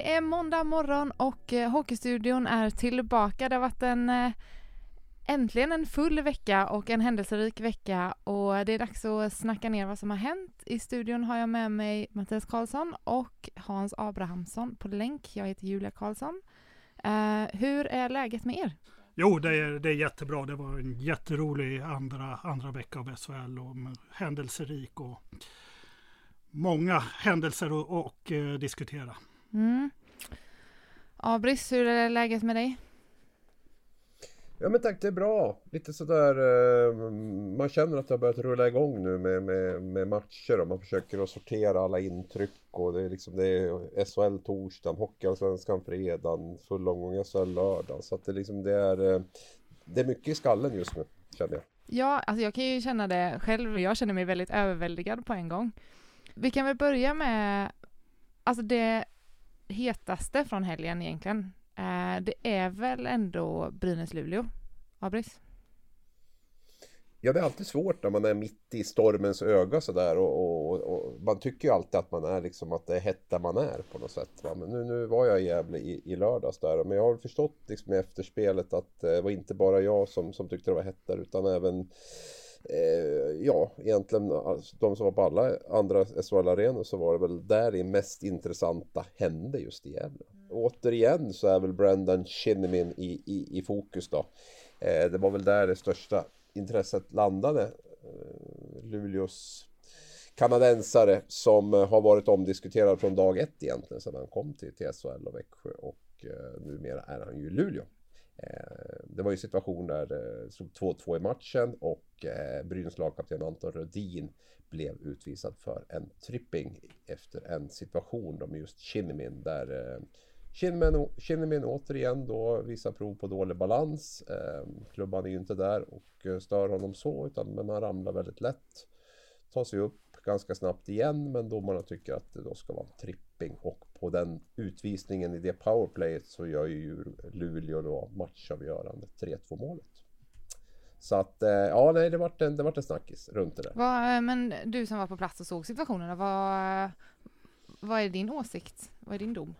Det är måndag morgon och eh, Hockeystudion är tillbaka. Det har varit en eh, äntligen en full vecka och en händelserik vecka och det är dags att snacka ner vad som har hänt. I studion har jag med mig Mattias Karlsson och Hans Abrahamsson på länk. Jag heter Julia Karlsson. Eh, hur är läget med er? Jo, det är, det är jättebra. Det var en jätterolig andra, andra vecka av SHL och händelserik och många händelser att och, diskutera. Mm. Abris, hur är läget med dig? Ja men tack, det är bra. Lite sådär, eh, man känner att det har börjat rulla igång nu med, med, med matcher och man försöker att sortera alla intryck och det är liksom det är SHL torsdagen, Hockeyallsvenskan fredagen, full omgång SHL lördag. Så att det liksom det är, eh, det är mycket i skallen just nu, känner jag. Ja, alltså jag kan ju känna det själv. Jag känner mig väldigt överväldigad på en gång. Vi kan väl börja med, alltså det hetaste från helgen egentligen. Eh, det är väl ändå Brynäs-Luleå, Abris? Ja, det är alltid svårt när man är mitt i stormens öga sådär och, och, och, man tycker ju alltid att man är liksom att det är hett där man är på något sätt. Va? Men nu, nu var jag i Gävle i, i lördags där men jag har förstått liksom i efterspelet att eh, det var inte bara jag som, som tyckte det var hett där utan även Eh, ja, egentligen alltså, de som var på alla andra SHL-arenor så var det väl där det mest intressanta hände just i Gävle. Mm. Återigen så är väl Brendan Shinnimin i, i, i fokus då. Eh, det var väl där det största intresset landade. Eh, Luleås kanadensare som har varit omdiskuterad från dag ett egentligen sedan han kom till, till SHL och Växjö och eh, numera är han ju i Luleå. Eh, det var ju en situation där det stod 2-2 i matchen och eh, Brynäs lagkapten Anton Rödin blev utvisad för en tripping efter en situation med just Kinnimin där eh, Kinnimin återigen då visar prov på dålig balans. Ehm, klubban är ju inte där och stör honom så utan men han ramlar väldigt lätt. Tar sig upp ganska snabbt igen men domarna tycker att det då ska vara en tripping och på den utvisningen i det powerplayet så gör ju Luleå då matchavgörande 3-2 målet. Så att eh, ja, nej, det vart en, det vart en snackis runt det där. Vad, eh, men du som var på plats och såg situationerna, vad, vad är din åsikt? Vad är din dom?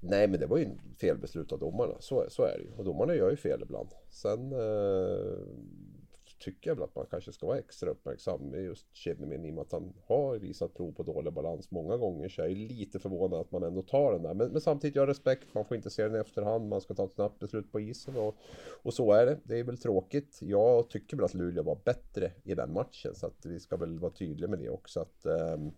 Nej, men det var ju felbeslut av domarna. Så, så är det ju. Och domarna gör ju fel ibland. Sen eh, tycker jag väl att man kanske ska vara extra uppmärksam med just Chedemin i och med att han har visat prov på dålig balans många gånger så jag är lite förvånad att man ändå tar den där. Men, men samtidigt, jag har respekt, man får inte se den i efterhand, man ska ta ett snabbt beslut på isen och, och så är det. Det är väl tråkigt. Jag tycker väl att Luleå var bättre i den matchen så att vi ska väl vara tydliga med det också att um,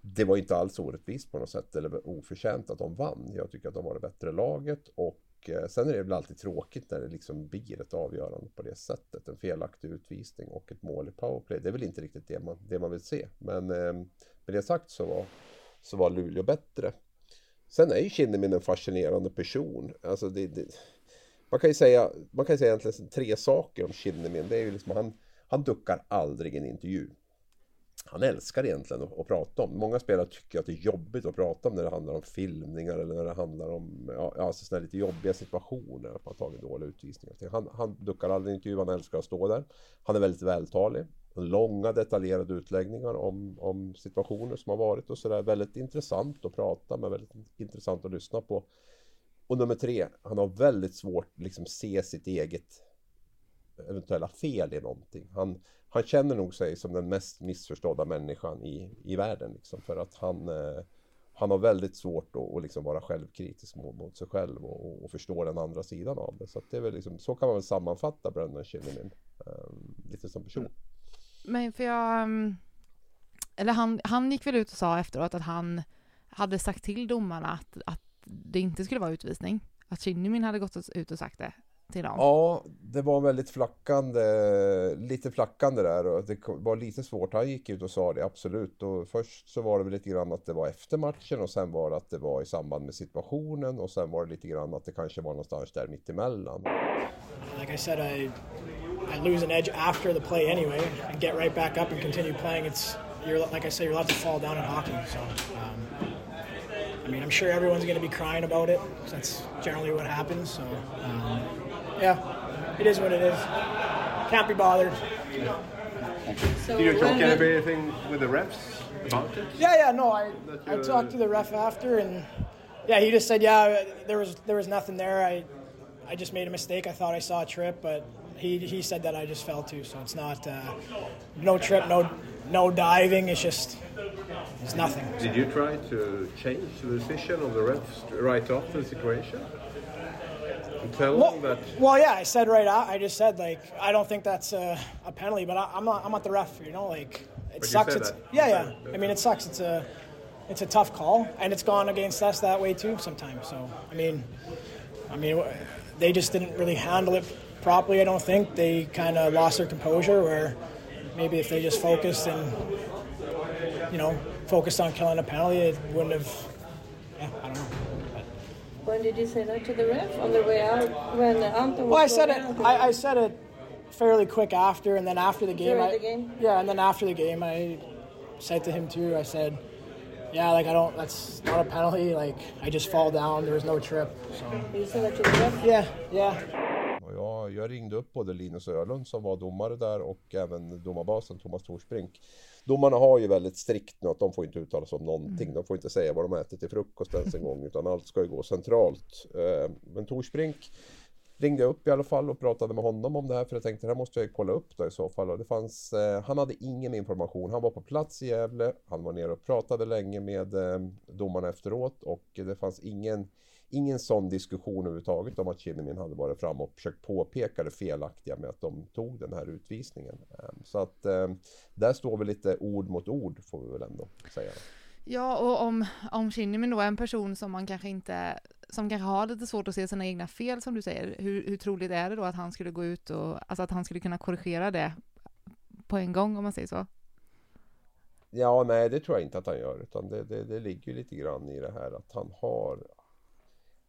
det var inte alls orättvist på något sätt eller oförtjänt att de vann. Jag tycker att de var det bättre laget och Eh, sen är det väl alltid tråkigt när det liksom blir ett avgörande på det sättet. En felaktig utvisning och ett mål i powerplay. Det är väl inte riktigt det man, det man vill se. Men eh, med det sagt så var, så var Luleå bättre. Sen är ju Kinnemin en fascinerande person. Alltså det, det, man kan ju säga, man kan säga egentligen tre saker om Kinnemin. Det är ju liksom han, han duckar aldrig en intervju han älskar egentligen att, att, prata om. Många spelare tycker att det är jobbigt att prata om när det handlar om filmningar eller när det handlar om ja, alltså sådana lite jobbiga situationer. Att man tagit dåliga utvisningar. Han, han duckar aldrig intervju, han älskar att stå där. Han är väldigt vältalig. Långa detaljerade utläggningar om, om situationer som har varit och sådär. Väldigt intressant att prata med, väldigt intressant att lyssna på. Och nummer tre, han har väldigt svårt att liksom se sitt eget eventuella fel i någonting. Han, han känner nog sig som den mest missförstådda människan i, i världen. Liksom, för att han, eh, han har väldigt svårt att, att liksom vara självkritisk mot, mot sig själv och, och, förstå den andra sidan av det. Så, det är väl liksom, så kan man väl sammanfatta Brendan Shillinin eh, lite som person. Mm. Men för jag... Mm, eller han, han gick väl ut och sa efteråt att han hade sagt till domarna att, att det inte skulle vara utvisning. att Kinnimin hade gått ut och sagt det till dem. Ja, det var väldigt flackande, lite flackande där och det var lite svårt. Han gick ut och sa det, absolut. Och först så var det väl lite grann att det var efter matchen och sen var det att det var i samband med situationen och sen var det lite grann att det kanske var någonstans där mittemellan. Like I said, I, I lose an edge after the play anyway and get right back up and continue playing. It's you're like I said, you're allowed to fall down in hockey. So, um, I mean, I'm sure everyone's going to be crying about it. That's generally what happens. So, um, yeah, it is what it is. Can't be bothered. So Did you talk about anything with the refs about it? Yeah, yeah, no, I, I talked to the ref after, and yeah, he just said, yeah, there was there was nothing there. I I just made a mistake. I thought I saw a trip, but he he said that I just fell too. So it's not uh, no trip, no no diving. It's just it's nothing. Did you try to change the decision of the refs right off the situation? Well, that. Well, yeah, I said right out. I just said like I don't think that's a, a penalty, but I, am not. I'm not the ref. You know, like it But sucks. It's, that. yeah, yeah. I mean, it sucks. It's a it's a tough call, and it's gone against us that way too sometimes. So I mean, I mean, they just didn't really handle it properly. I don't think they kind of lost their composure. Where maybe if they just focused and you know focused on killing a penalty, it wouldn't have. Yeah, I don't know. When did you say that to the ref on the way out when Anton was Well, I said it. I, I said it fairly quick after, and then after the game. During I, the game? Yeah, and then after the game, I said to him too. I said, "Yeah, like I don't. That's not a penalty. Like I just fall down. There was no trip." So You said that to the ref? yeah, yeah. Och jag, jag ringde upp både Linus Ölund som var domare där och även domarbasen Thomas Torsbrink. Domarna har ju väldigt strikt nu att de får inte uttala sig om någonting. De får inte säga vad de äter till frukost ens en gång utan allt ska ju gå centralt. Eh, Men Torsbrink ringde jag upp i alla fall och pratade med honom om det här för jag tänkte det här måste jag kolla upp då i så fall. Och det fanns, eh, han hade ingen information. Han var på plats i Gävle. Han var nere och pratade länge med eh, domarna efteråt och det fanns ingen ingen sån diskussion överhuvudtaget om att Kinnimin hade varit fram och försökt påpeka det felaktiga med att de tog den här utvisningen. Ehm, Så att ehm, där står vi lite ord mot ord får vi väl ändå säga. Ja, och om, om Kinnimin då är en person som man kanske inte, som kanske har lite svårt att se sina egna fel som du säger, hur, hur troligt är det då att han skulle gå ut och, alltså att han skulle kunna korrigera det på en gång om man säger så? Ja, nej det tror jag inte att han gör utan det, det, det ligger ju lite grann i det här att han har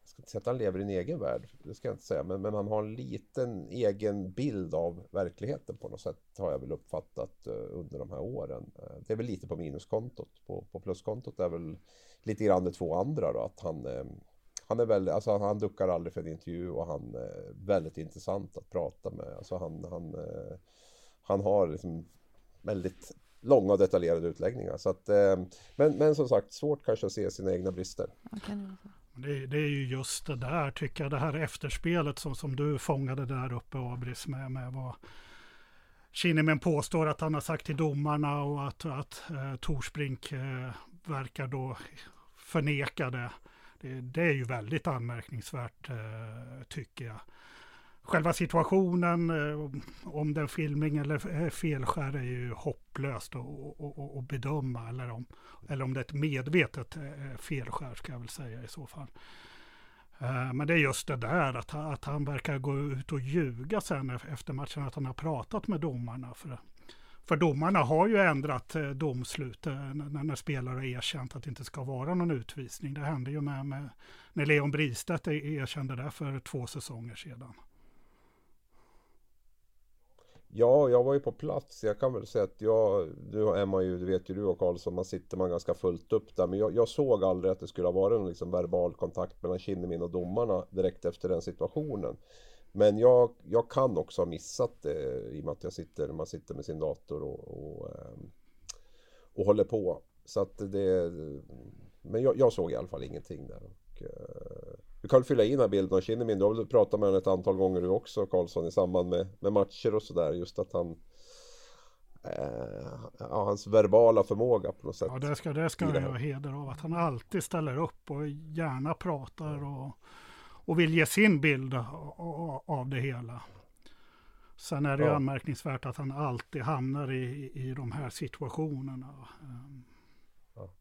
jag ska inte säga att han lever i en egen värld, det ska jag inte säga, men, men han har en liten egen bild av verkligheten på något sätt har jag väl uppfattat eh, under de här åren. Eh, det är väl lite på minuskontot, på, på pluskontot är väl lite grann de två andra då, att han, eh, han är väldigt, alltså han duckar aldrig för en intervju och han är väldigt intressant att prata med. Alltså han, han, han har liksom väldigt långa och detaljerade utläggningar. Så att, men, men som sagt, svårt kanske att se sina egna brister. Okay det. Det, det är ju just det där tycker jag, det här efterspelet som, som du fångade där uppe Abris med, med vad Kinnimen påstår att han har sagt till domarna och att, att eh, Torsbrink eh, verkar då förneka det. det. Det är ju väldigt anmärkningsvärt eh, tycker jag. Själva situationen, eh, om det är filmning eller eh, felskär är ju hopplöst att, att, att, bedöma. Eller om, eller om det är ett medvetet eh, felskär ska jag väl säga i så fall. Men det är just det där att, han- att han verkar gå ut och ljuga sen efter matchen att han har pratat med domarna. För, för domarna har ju ändrat domslut när, när spelare har erkänt att det inte ska vara någon utvisning. Det hände ju med, med när Leon Bristedt e-, erkände det för två säsonger sedan. Ja, jag var ju på plats. Jag kan väl säga att jag, nu är man ju, det vet ju du och Karlsson, man sitter man ganska fullt upp där. Men jag, jag såg aldrig att det skulle ha varit någon liksom verbal kontakt mellan Kinnemin och domarna direkt efter den situationen. Men jag, jag kan också ha missat det i och med att jag sitter, man sitter med sin dator och, och, ehm, och håller på. Så att det, men jag, jag såg i alla fall ingenting där. Och, eh, du kan fylla i den här bilden av Kinnemin. Du har väl pratat med honom ett antal gånger du också Karlsson i samband med, med matcher och sådär. Just att han eh, ja, hans verbala förmåga på något sätt. Ja, det ska, det ska här. ha heder av. Att han alltid ställer upp och gärna pratar och, och vill ge sin bild av, det hela. Sen är det ju Ja. anmärkningsvärt att han alltid hamnar i, i de här situationerna.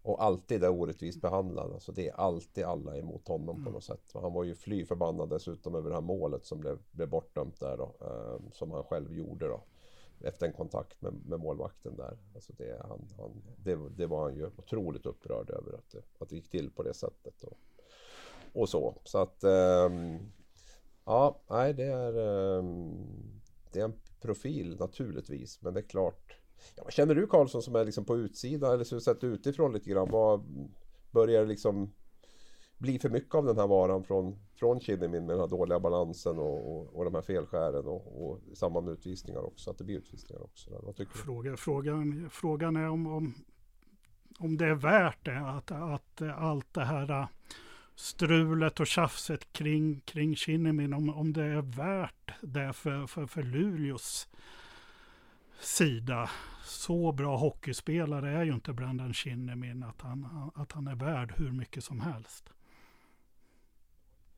Och alltid är orättvist behandlad. Alltså det är alltid alla emot honom mm. på något sätt. Han var ju fly förbannad dessutom över det här målet som blev, blev bortdömt där då. Eh, som han själv gjorde då. Efter en kontakt med, med målvakten där. Alltså det, han, han, det, det, var han ju otroligt upprörd över att det, att det gick till på det sättet. Och, och så. Så att... Eh, ja, nej det är... Eh, det är en profil naturligtvis. Men det är klart Ja, vad känner du Karlsson som är liksom på utsidan eller som sett utifrån lite grann? Vad börjar det liksom bli för mycket av den här varan från, från Kinnimin med den här dåliga balansen och, och, och de här felskären och, och i samband med utvisningar också, att det blir utvisningar också. Vad tycker Fråga, frågan, frågan är om, om, om det är värt det, att, att allt det här strulet och tjafset kring, kring Kinnimin, om, om det är värt det för, för, för Luleås sida. Så bra hockeyspelare är ju inte Brandon Shinnimin att han, att han är värd hur mycket som helst.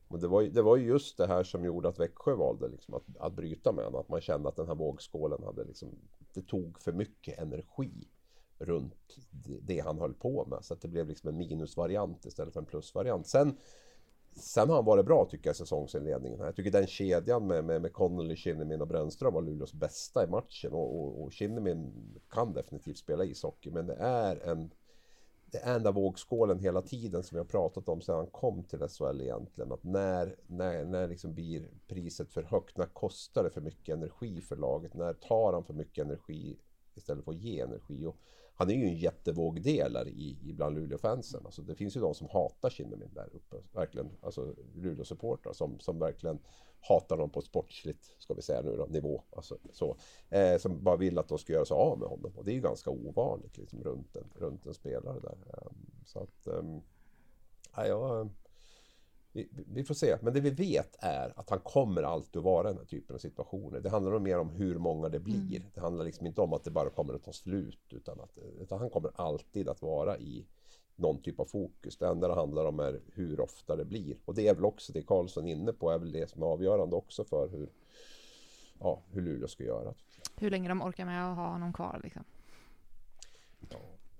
Men det var, det var ju just det här som gjorde att Växjö valde liksom att, att bryta med honom. Att man kände att den här vågskålen hade liksom, det tog för mycket energi runt det, det han höll på med. Så att det blev liksom en minusvariant istället för en plusvariant. Sen Sen har han varit bra tycker jag säsongsinledningen. Jag tycker den kedjan med, med, med Connolly, Kinnemin och Brännström var Luleås bästa i matchen. Och, och, och Kinnemin kan definitivt spela ishockey men det är en det är den där vågskålen hela tiden som vi har pratat om sedan han kom till SHL egentligen. Att när, när, när liksom blir priset för högt? När kostar det för mycket energi för laget? När tar han för mycket energi istället för att ge energi? Och han är ju en jättevågdelare i, i bland Luleå-fansen. Alltså det finns ju de som hatar Kinnemin där uppe. Verkligen. Alltså Luleå-supportrar som, som verkligen hatar dem på sportsligt, ska vi säga nu då, nivå. Alltså, så, eh, som bara vill att de ska göra sig av med honom. Och det är ju ganska ovanligt liksom, runt, en, runt en spelare där. Eh, så att... Eh, ja, jag, vi, vi, får se. Men det vi vet är att han kommer alltid att vara i den här typen av situationer. Det handlar nog mer om hur många det blir. Mm. Det handlar liksom inte om att det bara kommer att ta slut. Utan, att, utan han kommer alltid att vara i någon typ av fokus. Det enda det handlar om är hur ofta det blir. Och det är väl också det Karlsson är inne på, är väl det som är avgörande också för hur, ja, hur Luleå ska göra. Hur länge de orkar med att ha honom kvar liksom. Ja.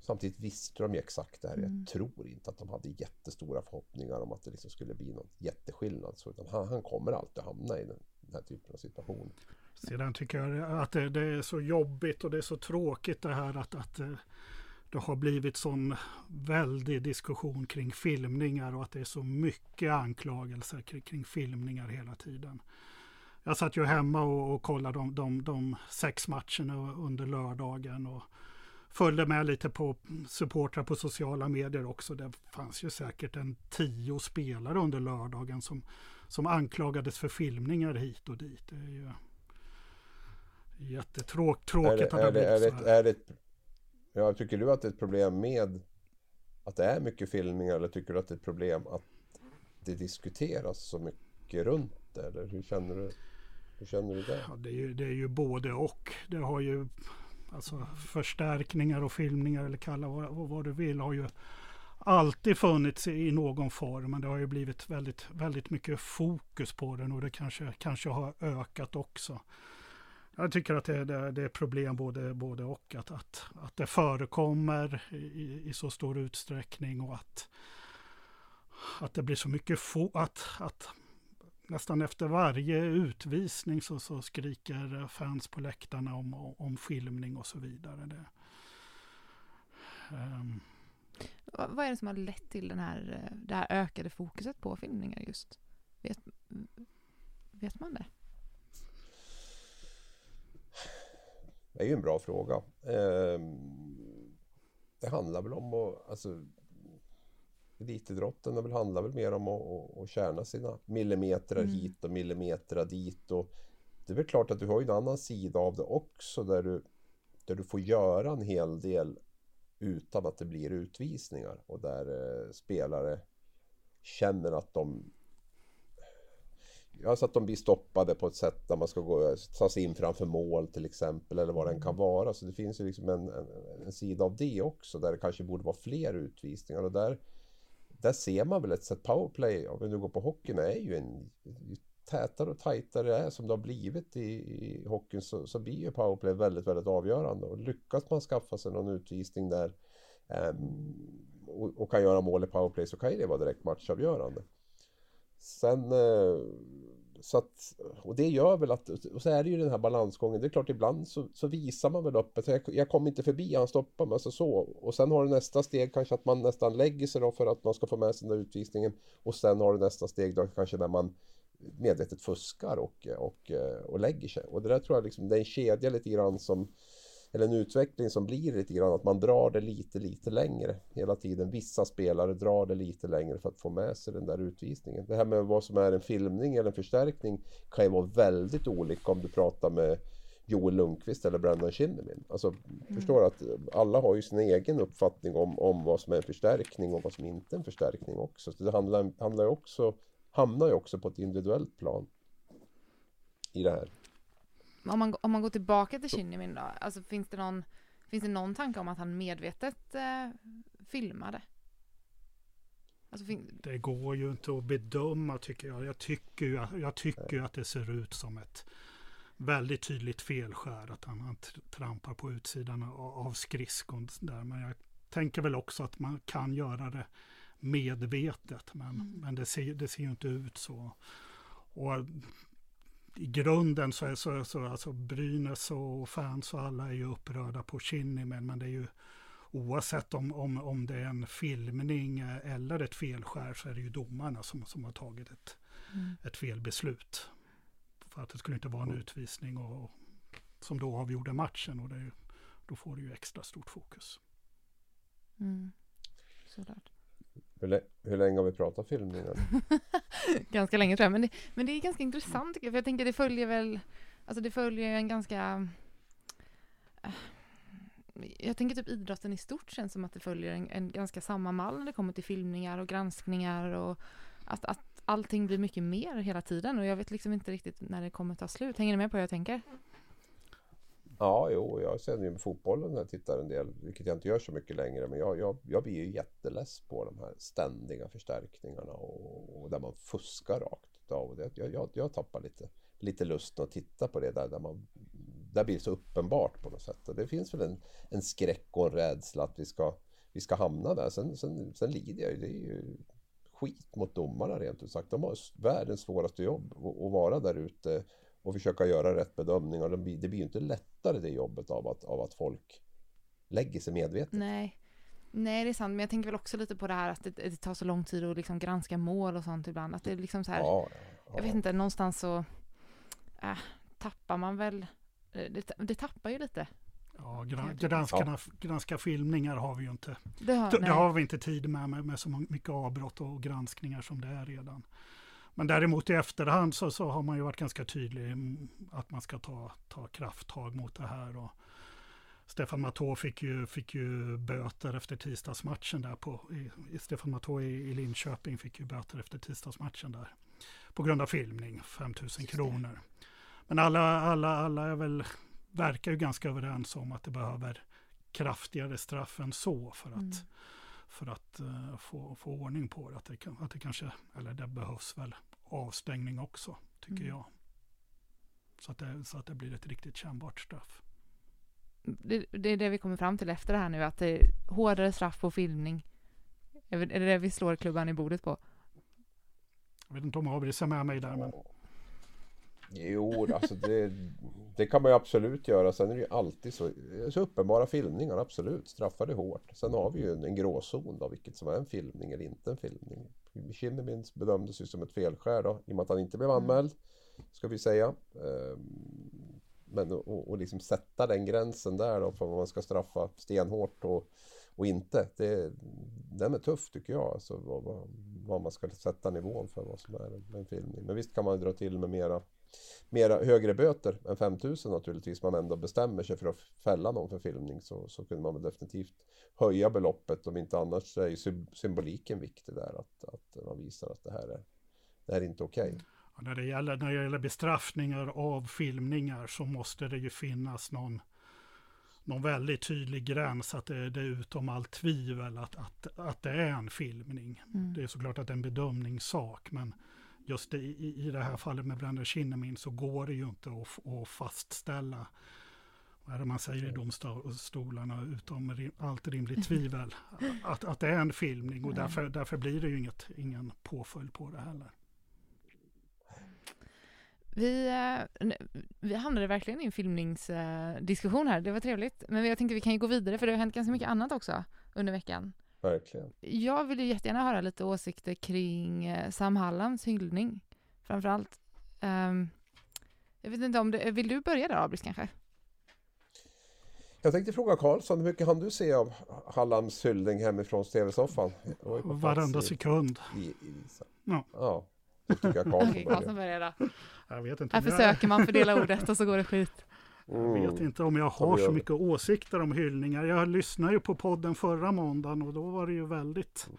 Samtidigt visste de ju exakt det här. Mm. Jag tror inte att de hade jättestora förhoppningar om att det liksom skulle bli någon jätteskillnad. Så, utan han, han kommer alltid hamna i den, den här typen av situation. Sedan tycker jag att det, det, är så jobbigt och det är så tråkigt det här att, att eh, det har blivit sån väldig diskussion kring filmningar och att det är så mycket anklagelser kring, kring filmningar hela tiden. Jag satt ju hemma och, och kollade de, de, de sex matcherna under lördagen. och följde med lite på supportrar på sociala medier också. Det fanns ju säkert en tio spelare under lördagen som, som anklagades för filmningar hit och dit. Det är ju jättetråkigt är det, att det har blivit är det, är det, ja, Tycker du att det är ett problem med att det är mycket filmningar eller tycker du att det är ett problem att det diskuteras så mycket runt det? Eller hur känner du, hur känner du det? Ja, det, är ju, det är ju både och. Det har ju alltså förstärkningar och filmningar eller kalla vad, vad du vill har ju alltid funnits i någon form. Men det har ju blivit väldigt, väldigt mycket fokus på den och det kanske, kanske har ökat också. Jag tycker att det, det, det är problem både, både och. Att, att, att det förekommer i, i så stor utsträckning och att, att det blir så mycket fo att, att nästan efter varje utvisning så, så skriker fans på läktarna om, om filmning och så vidare. Det, um. Vad är det som har lett till den här, det här ökade fokuset på filmningar just? Vet, vet man det? Det är ju en bra fråga. Ehm, det handlar väl om att, alltså, elitidrotten väl handlar väl mer om att, att, att tjäna sina millimeter mm. hit och millimeter dit. Och det är väl klart att du har en annan sida av det också där du, där du får göra en hel del utan att det blir utvisningar och där eh, spelare känner att de Alltså att de blir stoppade på ett sätt där man ska gå, ta sig in framför mål till exempel eller vad den kan vara. Så det finns ju liksom en, en, en sida av det också där det kanske borde vara fler utvisningar och där där ser man väl ett sätt powerplay, om vi nu går på hockeyn, är ju en ju tätare och tajtare det är som det har blivit i, i hockeyn så, så blir ju powerplay väldigt, väldigt avgörande. Och lyckas man skaffa sig någon utvisning där um, och, och, kan göra mål i powerplay så kan ju det vara direkt matchavgörande. Sen uh, så att, och det gör väl att, och så är det ju den här balansgången. Det är klart ibland så, så visar man väl upp jag, jag kom inte förbi, han stoppade mig, alltså så. Och sen har du nästa steg kanske att man nästan lägger sig då för att man ska få med sig den där utvisningen. Och sen har du nästa steg då kanske när man medvetet fuskar och, och, och lägger sig. Och det där tror jag liksom, det är en kedja lite grann som eller en utveckling som blir lite grann att man drar det lite, lite längre hela tiden. Vissa spelare drar det lite längre för att få med sig den där utvisningen. Det här med vad som är en filmning eller en förstärkning kan ju vara väldigt olika om du pratar med Joel Lundqvist eller Brandon Kinnamin. Alltså, mm. förstår att alla har ju sin egen uppfattning om, om vad som är en förstärkning och vad som inte är en förstärkning också. Så det handlar, handlar också, hamnar ju också på ett individuellt plan i det här om man, om man går tillbaka till Kinnimin då, alltså finns det någon, finns det någon tanke om att han medvetet eh, filmade? Alltså, det går ju inte att bedöma tycker jag. Jag tycker ju, jag tycker att det ser ut som ett väldigt tydligt felskär. Att han, han trampar på utsidan av skridskon där. Men jag tänker väl också att man kan göra det medvetet. Men, mm. men det, ser, det ser ju inte ut så. Och i grunden så är så, så alltså Brynäs och fans och alla är ju upprörda på Kinnimen men det är ju oavsett om, om, om det är en filmning eller ett felskär så är det ju domarna som, som har tagit ett, mm. ett felbeslut. För att det skulle inte vara en utvisning och, som då avgjorde matchen och det, då får det ju extra stort fokus. Mm. Sådär. Hur, hur länge har vi pratat film nu? ganska länge tror jag, men det, men det är ganska intressant tycker jag, för jag tänker det följer väl, alltså det följer en ganska äh, jag tänker typ idrotten i stort känns som att det följer en, en, ganska samma mall när det kommer till filmningar och granskningar och att, att allting blir mycket mer hela tiden och jag vet liksom inte riktigt när det kommer ta slut. Hänger ni med på hur jag tänker? Ja, jo, jag känner ju med fotbollen när jag tittar en del, vilket jag inte gör så mycket längre. Men jag, jag, jag blir ju jätteless på de här ständiga förstärkningarna och, och där man fuskar rakt av. Det, jag, jag, jag tappar lite, lite lusten att titta på det där, där man där blir det så uppenbart på något sätt. Och det finns väl en, en skräck och en rädsla att vi ska, vi ska hamna där. Sen, sen, sen lider jag ju, det är ju skit mot domarna rent ut sagt. De har världens svåraste jobb att vara där ute och försöka göra rätt bedömningar. Det blir, det blir ju inte lättare det jobbet av att, av att folk lägger sig medvetet. Nej. Nej, det är sant, men jag tänker väl också lite på det här att det, det tar så lång tid att liksom granska mål och sånt ibland. Att det är liksom så här, ja, ja. jag vet inte, någonstans så äh, tappar man väl, eh, det, det tappar ju lite. Ja, granskarna, granska filmningar har vi ju inte. Det har, det har vi inte tid med, med, med så mycket avbrott och granskningar som det är redan. Men däremot i efterhand så, så har man ju varit ganska tydlig att man ska ta, ta krafttag mot det här. Och Stefan Matå fick ju, fick ju böter efter tisdagsmatchen där på, i, Stefan Matå i, i Linköping fick ju böter efter tisdagsmatchen där. På grund av filmning, 5000 kronor. Men alla, alla, alla är väl, verkar ju ganska överens om att det behöver kraftigare straff än så för att mm för att uh, få, få ordning på det. Att det, att det kanske, eller det behövs väl avstängning också, tycker mm. jag. Så att, det, så att det blir ett riktigt kännbart straff. Det, det, är det vi kommer fram till efter det här nu, att det är hårdare straff på filmning. Är det det vi slår klubban i bordet på? Jag vet inte om Abris är med mig där, men... Jo, alltså det, det, kan man ju absolut göra. Sen är det ju alltid så, så uppenbara filmningar, absolut. Straffar det hårt. Sen har vi ju en, en gråzon då, vilket som är en filmning eller inte en filmning. Kinnemins bedömdes ju som ett felskär då, i och med att han inte blev anmäld. Ska vi säga. Ehm, men och, och liksom sätta den gränsen där då för vad man ska straffa stenhårt och, och inte. Det, den är tuff tycker jag. Alltså vad, vad, man ska sätta nivån för vad som är en, en filmning. Men visst kan man dra till med mera mera högre böter än 5000 naturligtvis man ändå bestämmer sig för att fälla någon för filmning så, så kunde man väl definitivt höja beloppet om inte annars så är ju symboliken viktig där att, att man visar att det här är, det här är inte okej. Okay. Ja, när, det gäller, när det gäller bestraffningar av filmningar så måste det ju finnas någon någon väldigt tydlig gräns att det, det är utom allt tvivel att, att, att det är en filmning. Mm. Det är såklart att det är en bedömningssak men just i, i det här fallet med Brandon Kinnamin så går det ju inte att, att fastställa vad är det man säger i domstolarna utom rim, allt rimligt tvivel, att, att det är en filmning och därför, därför blir det ju inget, ingen påföljd på det heller. Vi, eh, vi hamnade verkligen i en filmningsdiskussion här, det var trevligt. Men jag tänkte vi kan ju gå vidare för det har hänt ganska mycket annat också under veckan. Verkligen. Jag vill ju jättegärna höra lite åsikter kring eh, Sam Hallams hyllning, framförallt. Um, jag vet inte om det, vill du börja där Abris kanske? Jag tänkte fråga Karlsson, hur mycket hann du se av Hallams hyllning hemifrån tv-soffan? Varenda sekund. I, i ja. ja. tycker jag Karlsson Okej, Karlsson börjar då. Jag vet inte. Här försöker man fördela ordet och så går det skit. Jag vet inte om jag har så mycket åsikter om hyllningar. Jag lyssnade ju på podden förra måndagen och då var det ju väldigt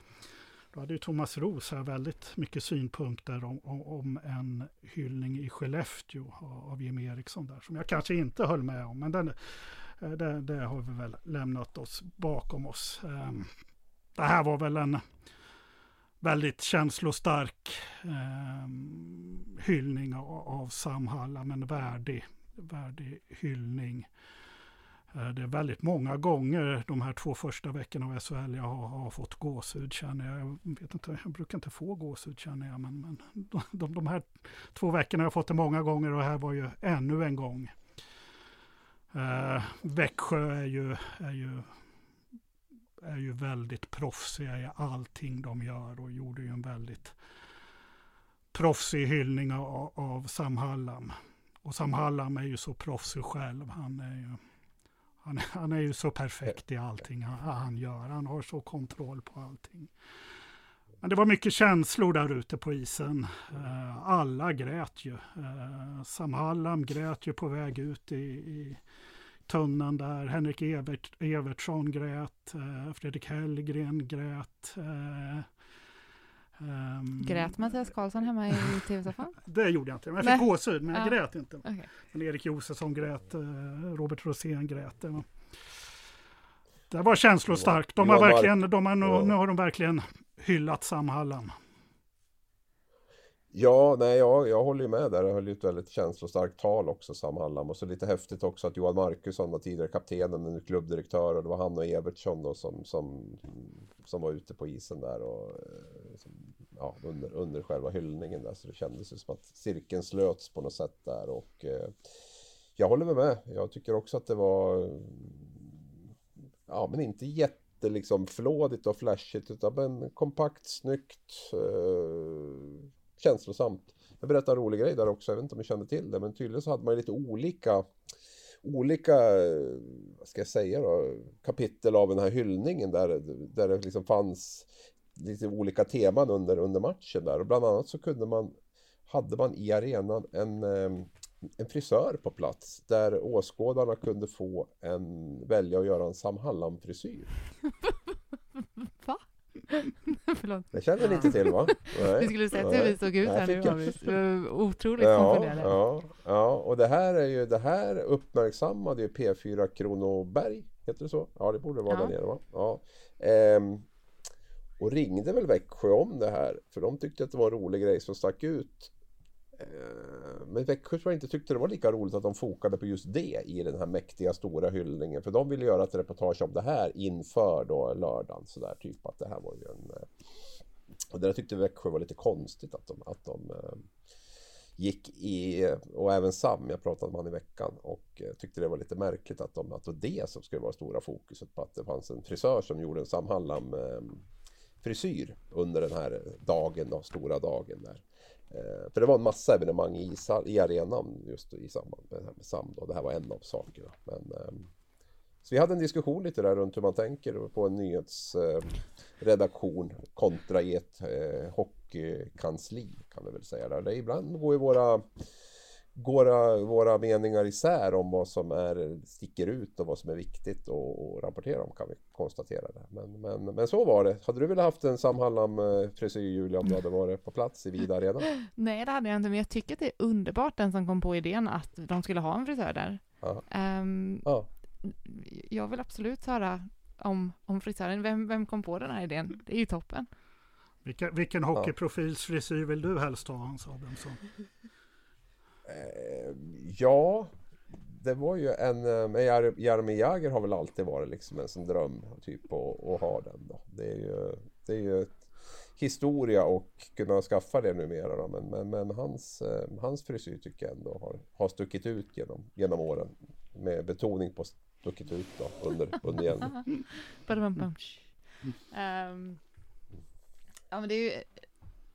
då hade ju Thomas Ros här väldigt mycket synpunkter om, om, en hyllning i Skellefteå av Jim Eriksson där som jag kanske inte höll med om. Men den, eh, det, det har vi väl lämnat oss bakom oss. Ehm, det här var väl en väldigt känslostark eh, hyllning av, av Sam Hallam, en värdig, värdig hyllning. Eh, det är väldigt många gånger de här två första veckorna av SHL jag har, har fått gåshud känner jag. Jag, vet inte, jag brukar inte få gåshud känner jag, men, men de, de, de här två veckorna har jag fått det många gånger och här var ju ännu en gång. Eh, Växjö är ju, är ju är ju väldigt proffsiga i allting de gör och gjorde ju en väldigt proffsig hyllning av, av Sam Hallam. Och Sam Hallam är ju så proffsig själv. Han är ju, han, han är ju så perfekt i allting han, han, gör. Han har så kontroll på allting. Men det var mycket känslor där ute på isen. Eh, alla grät ju. Eh, Sam Hallam grät ju på väg ut i, i tunnan där. Henrik Evert, Evertsson grät, eh, Fredrik Hellgren grät. Um, grät Mattias Karlsson hemma i tv-soffan? det gjorde jag inte, men jag fick gåshud, men jag ja. grät inte. Okay. Men Erik Josefsson grät, eh, Robert Rosén grät. Det var, det var känslostarkt. De har verkligen, de har, nu, nu har de verkligen hyllat Sam Hallam. Ja, nej, jag, jag håller ju med där. Det höll ju ett väldigt känslostarkt tal också, Sam Hallam. Och så lite häftigt också att Johan Markusson var tidigare kaptenen, nu klubbdirektör. Och det var han och Evertsson då som, som, som var ute på isen där och eh, som, ja, under, under själva hyllningen där. Så det kändes ju som att cirkeln slöts på något sätt där. Och eh, jag håller med, med. Jag tycker också att det var, ja men inte jätte liksom flådigt och flashigt utan kompakt, snyggt. Eh, känslosamt. Jag berättade en rolig grej där också, jag vet inte om ni kände till det, men tydligen så hade man lite olika olika, eh, vad ska jag säga då, kapitel av den här hyllningen där, där det liksom fanns lite olika teman under, under matchen där och bland annat så kunde man, hade man i arenan en, eh, en frisör på plats där åskådarna kunde få en, välja att göra en Sam Hallam-frisyr. Förlåt. Det känner ni inte till va? Nej. Vi skulle sett hur vi såg ut här nu. Jag... Otroligt ja, ja, ja, och det här är ju, det här uppmärksammade ju P4 Kronoberg. Heter det så? Ja, det borde vara ja. där nere va? Ja. Ehm, och ringde väl Växjö om det här. För de tyckte att det var en rolig grej som stack ut. Eh, men Växjö tror jag inte tyckte det var lika roligt att de fokade på just det i den här mäktiga stora hyllningen. För de ville göra ett reportage om det här inför då lördagen. Så där, typ att det här var ju en... Eh, och det där tyckte Växjö var lite konstigt att de, att de eh, gick i, och även Sam, jag pratade med honom i veckan och tyckte det var lite märkligt att, de, att det var det som skulle vara stora fokuset på att det fanns en frisör som gjorde en Sam Hallam frisyr under den här dagen, då, stora dagen där. Eh, för det var en massa evenemang i, i arenan just i samband med med SAM. Då. Det här var en av sakerna. Men, ehm, så vi hade en diskussion lite där runt hur man tänker på en nyhetsredaktion ehm, kontra i ett eh, hockeykansli kan vi väl säga. Där. Det ibland går ju våra går våra meningar isär om vad som är, sticker ut och vad som är viktigt att rapportera om kan vi konstatera. Det. Men, men, men så var det. Hade du velat haft en Sam Hallam eh, frisyr Julia om du hade varit på plats i Vida Arena? Nej det hade jag inte men jag tycker att det är underbart den som kom på idén att de skulle ha en frisör där. Ja. Um, ja. Jag vill absolut höra om, om frisören. Vem, vem kom på den här idén? Det är ju toppen. Vilka, vilken hockeyprofils frisyr vill du helst ha Hans Adamsson? Eh, ja, det var ju en... eh, Men Jar- Jaromir Jagr har väl alltid varit liksom en sån dröm typ att, att ha den då. Det är ju, det är ju ett historia och kunna skaffa det numera då. Men, men, men hans, eh, hans frisyr tycker jag ändå har, har stuckit ut genom, genom åren. Med betoning på stuckit ut då under, under hjälmen. Badabam-bam. Ehm, ja men det är ju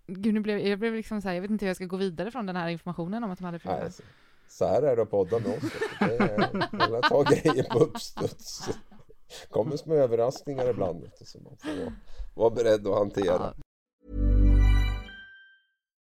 Gud, nu blev, jag blev liksom så här, jag vet inte hur jag ska gå vidare från den här informationen om att de hade Nej, fyra. så, här är det att podda med oss. Det är, man tar grejer på uppstuds. kommer små överraskningar ibland. Så man får vara, beredd att hantera.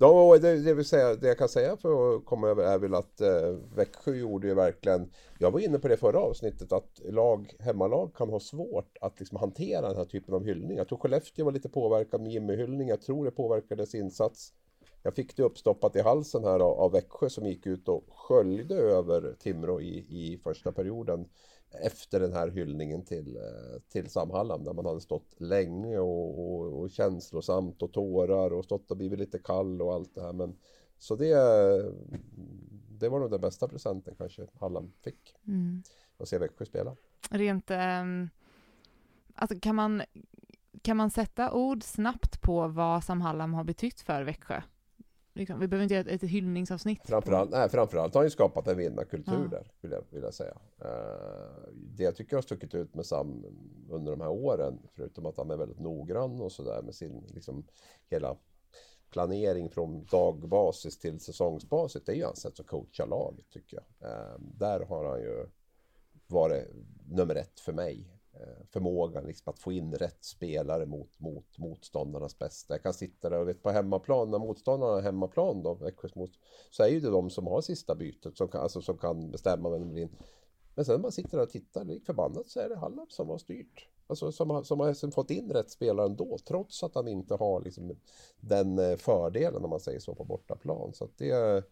Ja, det, det, vill säga, det jag kan säga för att komma över är väl att eh, Växjö gjorde ju verkligen Jag var inne på det förra avsnittet att lag, hemmalag kan ha svårt att liksom hantera den här typen av hyllning. Jag tror Skellefteå var lite påverkad med Jimmy-hyllning. Jag tror det påverkade dess insats. Jag fick det uppstoppat i halsen här av, av Växjö som gick ut och sköljde över Timrå i, i första perioden efter den här hyllningen till, eh, till Sam Hallam där man hade stått länge och, och, och känslosamt och tårar och stått och blivit lite kall och allt det här. Men, så det, det var nog den bästa presenten kanske Hallam fick. Mm. Att se Växjö spela. Rent, ehm, alltså kan man, kan man sätta ord snabbt på vad Sam Hallam har betytt för Växjö? Liksom, vi behöver inte göra ett, ett hyllningsavsnitt. Framförallt, nej, framförallt har han ju skapat en vinnarkultur Ja. där, vill jag, vill jag säga. Eh, det jag tycker har stuckit ut med Sam under de här åren, förutom att han är väldigt noggrann och sådär med sin, liksom, hela planering från dagbasis till säsongsbasis, det är ju hans sätt att coacha laget tycker jag. Eh, där har han ju varit nummer ett för mig. Eh, förmågan liksom att få in rätt spelare mot, mot motståndarnas bästa. Jag kan sitta där och vet på hemmaplan, när motståndarna har hemmaplan då, Växjös mot, så är ju det de som har sista bytet som kan, alltså, som kan bestämma vem det blir in. Men sen när man sitter där och tittar, lik förbannat så är det Halland som har styrt. Alltså som har, som har liksom fått in rätt spelare ändå, trots att han inte har liksom den eh, fördelen om man säger så på bortaplan. Så att det, eh,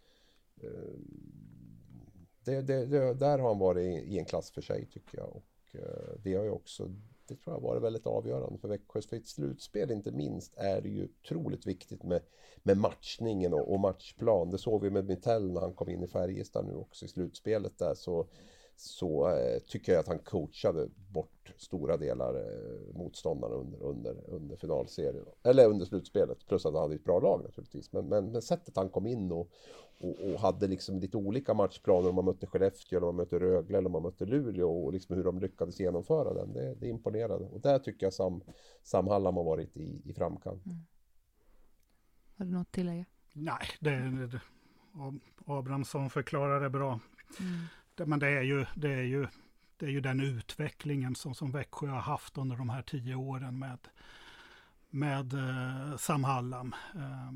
det, det, det, där har han varit i, i en klass för sig tycker jag. Eh, det har ju också, det tror jag varit väldigt avgörande för Växjö. För ett slutspel inte minst är det ju otroligt viktigt med, med matchningen och, och matchplan. Det såg vi med Mitell när han kom in i Färjestad nu också i slutspelet där. Så, så eh, tycker jag att han coachade bort stora delar eh, motståndarna under, under, under finalserien. Eller under slutspelet. Plus att han hade ett bra lag naturligtvis. Men, men, men sättet han kom in och, och, och hade liksom lite olika matchplaner om man mötte Skellefteå eller om man mötte Rögle eller om man mötte Luleå och liksom hur de lyckades genomföra den. Det, det imponerade. Och där tycker jag Sam, Sam Hallam har varit i, i framkant. Har du något att tillägga? Nej, det, det, det Ab- Abrahamsson förklarar det bra. Mm. Det, men det är ju, det är ju, det är ju den utvecklingen som, som Växjö har haft under de här tio åren med, med eh, Sam Hallam. Eh,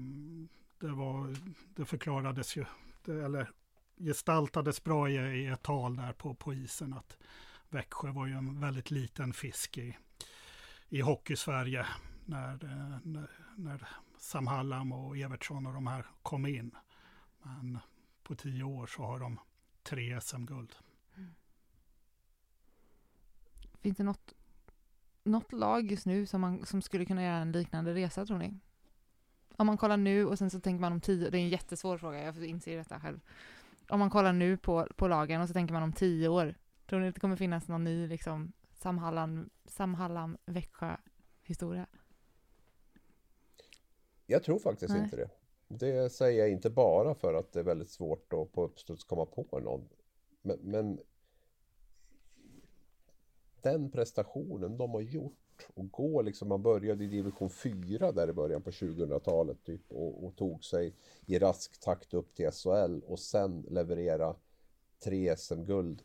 det, var, det förklarades ju, det, eller gestaltades bra i, i ett tal där på, på isen att Växjö var ju en väldigt liten fisk i, i Hockey-Sverige när, eh, när, när Sam Hallam och Evertsson och de här kom in. Men på tio år så har de tre SM-guld. Finns det något, något lag just nu som, man, som skulle kunna göra en liknande resa tror ni? Om man kollar nu och sen så tänker man om tio, det är en jättesvår fråga, jag inser detta själv. Om man kollar nu på, på lagen och så tänker man om tio år, tror ni att det kommer finnas någon ny liksom Sam Hallam, Sam Hallam Växjö historia? Jag tror faktiskt Nej. inte det. Det säger jag inte bara för att det är väldigt svårt att på uppstuds komma på någon. Men, men den prestationen de har gjort och gå liksom, man började i division 4 där i början på 2000-talet typ och, och tog sig i rask takt upp till SHL och sen leverera tre SM-guld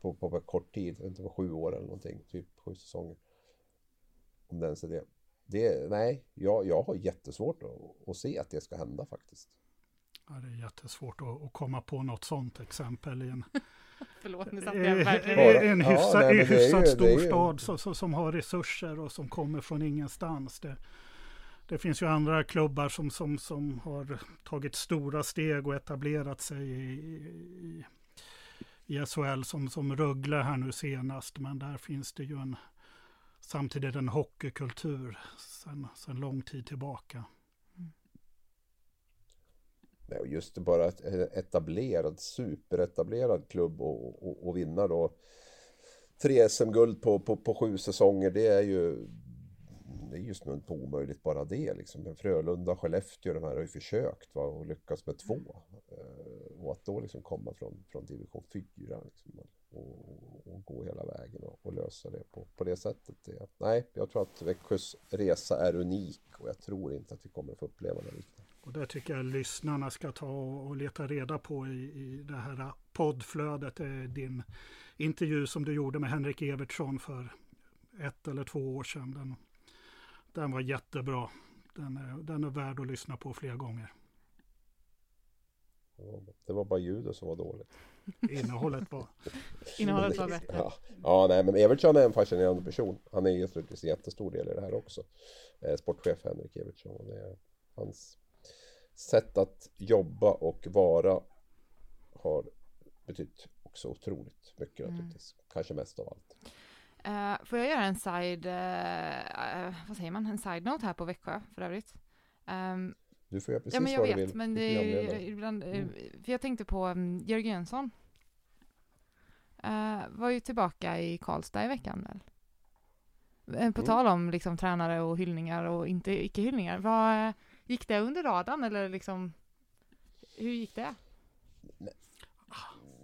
på, på, på kort tid, inte på sju år eller någonting, typ sju säsonger. Om det ens är det det, nej, jag, jag har jättesvårt att, att se att det ska hända faktiskt. Ja, det är jättesvårt att, att komma på något sånt exempel i en, Förlåt, nu i, satte jag verkligen... en Ja, hyfsad, är hyfsad ju- ju- storstad så, så, som har resurser och som kommer från ingenstans. Det, det finns ju andra klubbar som, som, som har tagit stora steg och etablerat sig i, i, i SHL som, som Rögle här nu senast. Men där finns det ju en samtidigt en hockeykultur sedan, sedan lång tid tillbaka. Och just bara ett etablerad, superetablerad klubb och, och, och vinna då tre SM-guld på, på, på sju säsonger, det är ju det är just nu på omöjligt bara det liksom. Frölunda, Skellefteå, de här har ju försökt va, och lyckats med två. Eh, och att då liksom komma från, från division 4 liksom, och, och gå hela vägen och, och lösa det på, på det sättet. Det, nej, jag tror att Växjös resa är unik och jag tror inte att vi kommer att få uppleva något liknande. Och det tycker jag lyssnarna ska ta och leta reda på i, i det här poddflödet. Din intervju som du gjorde med Henrik Evertsson för ett eller två år sedan. Den, den var jättebra. Den är, den är värd att lyssna på fler gånger. Det var bara ljudet som var dåligt. Innehållet var... Innehållet var bättre. Ja, ja nej, men Evertsson är en fascinerande person. Han är ju naturligtvis en jättestor del i det här också. Eh, sportchef Henrik Evertsson. Och det är hans sätt att jobba och vara har betytt också otroligt mycket Mm. naturligtvis. Kanske mest av allt. Eh, får jag göra en side, eh, vad säger man, en side note här på Växjö för övrigt? Ehm, Du får göra precis ja men jag vad du vet, vill. men Du det ibland, Mm. för jag tänkte på um, Jörgen Jönsson. Eh, var ju tillbaka i Karlstad i veckan väl? Eh, På Mm. tal om liksom tränare och hyllningar och inte icke-hyllningar. Vad, eh, gick det under radarn eller liksom, hur gick det?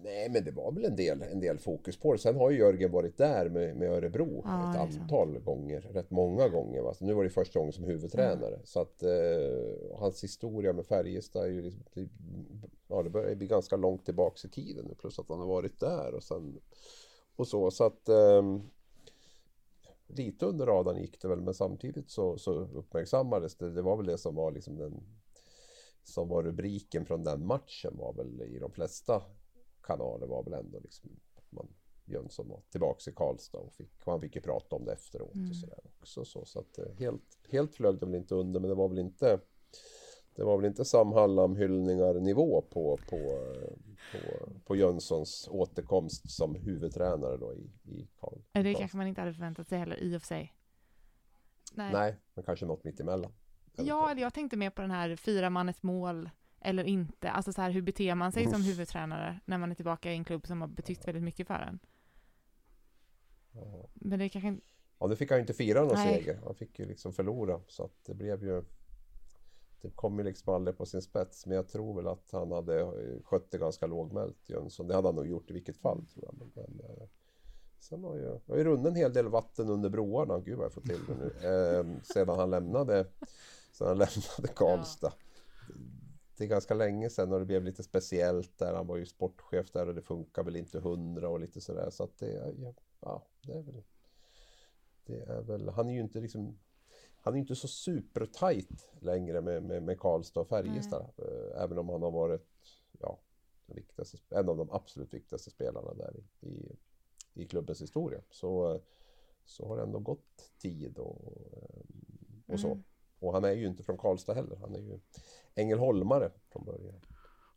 Nej, men det var väl en del, en del fokus på det. Sen har ju Jörgen varit där med, med Örebro är ett sant. antal gånger, rätt många gånger. Va? Så nu var det första gången som huvudtränare. Så att eh, hans historia med Färjestad är ju liksom, det, ja, det börjar bli ganska långt tillbaks i tiden. Plus att han har varit där och sen och så. Så att ehm, lite under radarn gick det väl, men samtidigt så, så uppmärksammades det. Det var väl det som var liksom den som var rubriken från den matchen var väl i de flesta kanaler var väl ändå liksom att man Jönsson var tillbaks i Karlstad och, fick, och han fick ju prata om det efteråt Mm. och sådär också. Så, så att eh, helt, helt flög det väl inte under men det var väl inte det var väl inte Sam Hallam hyllningar nivå på, på, på, på Jönssons återkomst som huvudtränare då i, i Karl. Det kanske man inte hade förväntat sig heller i och för sig. Nej. Nej, men kanske något mitt emellan. Ja, eller jag tänkte mer på den här firar man ett mål eller inte? Alltså så här, hur beter man sig som huvudtränare när man är tillbaka i en klubb som har betytt väldigt mycket för en? Ja. Men det kanske inte... Ja, nu fick han ju inte fira någon Nej. seger. Han fick ju liksom förlora. Så att det blev ju... Det kom ju liksom aldrig på sin spets. Men jag tror väl att han hade eh, skött det ganska lågmält, Jönsson. Det hade han nog gjort i vilket fall, tror jag. Men, men, eh, sen har ju, det har ju runnit en hel del vatten under broarna. Gud vad jag får till det nu. Eh, sedan han lämnade, sedan han lämnade Karlstad. Det är ganska länge sedan och det blev lite speciellt där. Han var ju sportchef där och det funkar väl inte hundra och lite sådär. Så att det, ja, ja, det är väl det är väl, han är ju inte liksom han är ju inte så supertajt längre med, med, med Karlstad och Färjestad. eh, Även om han har varit ja, viktigaste, en av de absolut viktigaste spelarna där i, i, i klubbens historia. Så, så har det ändå gått tid och, eh, och så. Mm. Och han är ju inte från Karlstad heller. Han är ju Ängelholmare från början.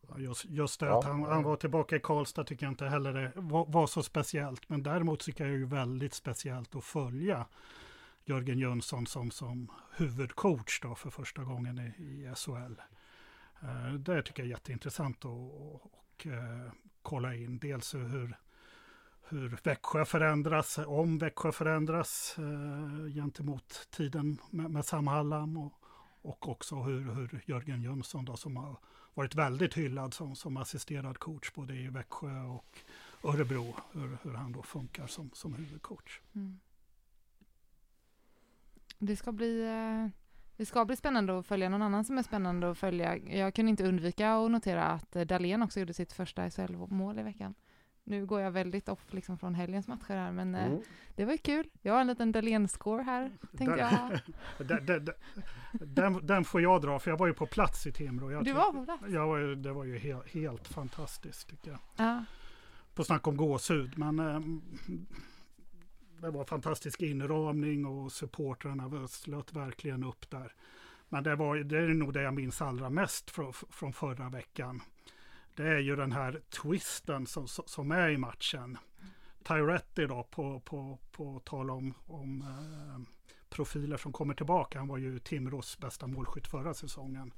Ja, Just, just det Ja. att han, han var tillbaka i Karlstad tycker jag inte heller det var, var så speciellt. Men däremot tycker jag det är väldigt speciellt att följa Jörgen Jönsson som, som huvudcoach då för första gången i, i SHL. Eh, det tycker jag är jätteintressant att och, och, eh, kolla in. Dels hur, hur Växjö förändras, om Växjö förändras eh, gentemot tiden med, med Sam Hallam och, och också hur, hur Jörgen Jönsson då som har varit väldigt hyllad som, som assisterad coach både i Växjö och Örebro, hur, hur han då funkar som, som huvudcoach. Mm. Det ska bli... Eh, det ska bli spännande att följa någon annan som är spännande att följa. Jag kunde inte undvika att notera att Dahlén också gjorde sitt första SHL-mål i veckan nu går jag väldigt off liksom från helgens matcher här, men eh, Mm. det var ju kul. Jag har en liten Dahlén-score här, tänkte jag. ha. den, den, får jag dra, för jag var ju på plats i Timrå. Jag Du var på plats? Jag var, det var ju helt, helt fantastiskt tycker jag. Ja. På snack om gåshud, men eh, det var fantastisk inramning och supportrarna slöt verkligen upp där. Men det, var, det är nog det jag minns allra mest från, från förra veckan. Det är ju den här twisten som, som är i matchen. Tyretti då, på, på, på tal om, om eh, profiler som kommer tillbaka. Han var ju Timrås bästa målskytt förra säsongen.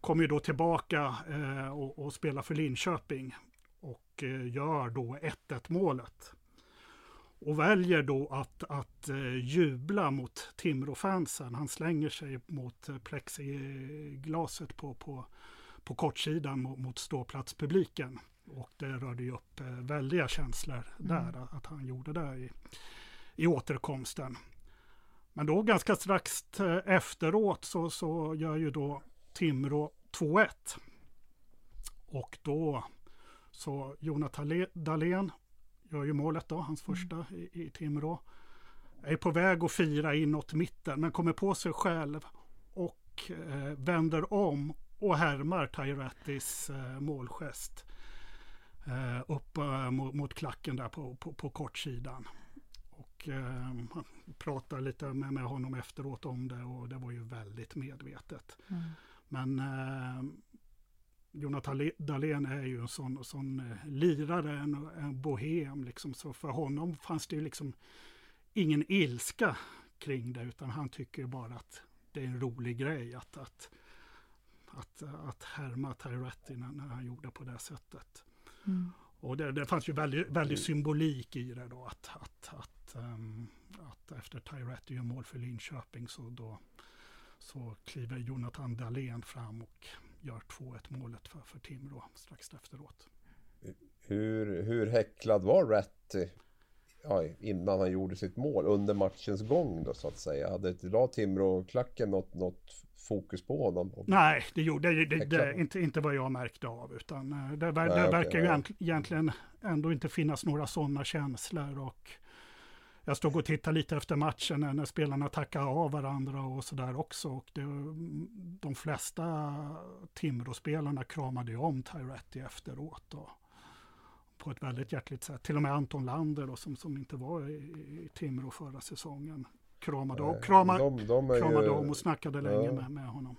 Kommer ju då tillbaka eh, och, och spelar för Linköping och eh, gör då 1-1 målet. Och väljer då att, att eh, jubla mot Timrå-fansen. Han slänger sig mot eh, plexiglaset på, på, på kortsidan mot, mot ståplatspubliken. Och det rörde ju upp eh, väldiga känslor där, att han gjorde det i, i återkomsten. Men då ganska strax eh, efteråt så, så gör ju då Timrå 2-1. Och då så Jonathan Dahlén gör ju målet då, hans första i, i Timrå. Är på väg att fira inåt mitten men kommer på sig själv och eh, vänder om och härmar Tyrettis eh, målgest. Eh, upp eh, mot, mot klacken där på, på, på kortsidan. Och eh, pratar lite med, med honom efteråt om det och det var ju väldigt medvetet. Mm. Men eh, Jonathan Dahlén är ju en sån, sån eh, lirare, en, en bohem. Liksom. Så för honom fanns det ju liksom ingen ilska kring det, utan han tycker ju bara att det är en rolig grej att, att, att, att härma Tyretti när, när han gjorde på det sättet. Mm. Och det, det fanns ju väldigt, väldigt symbolik i det då, att, att, att, ehm, att efter Tyretti gör mål för Linköping så då så kliver Jonathan Dahlén fram och gör 2-1 målet för, för Timrå strax efteråt. Hur, hur häcklad var Ratti ja, innan han gjorde sitt mål under matchens gång då så att säga? Hade la Timrå-klacken något, något fokus på honom? Och- Nej, det gjorde det, det, det, inte, inte vad jag märkte av, utan eh, det, Nej, okej, verkar ju egent- egentligen ändå inte finnas några sådana känslor. Och jag stod och tittade lite efter matchen när, spelarna tackade av varandra och sådär också. Och det, de flesta Timrå-spelarna kramade ju om Tyretti efteråt. Då, på ett väldigt hjärtligt sätt. Till och med Anton Lander då, som, som inte var i, i Timrå förra säsongen kramade, Nej, krama, de- de är ju- kramade om och snackade länge Ja. med, med honom.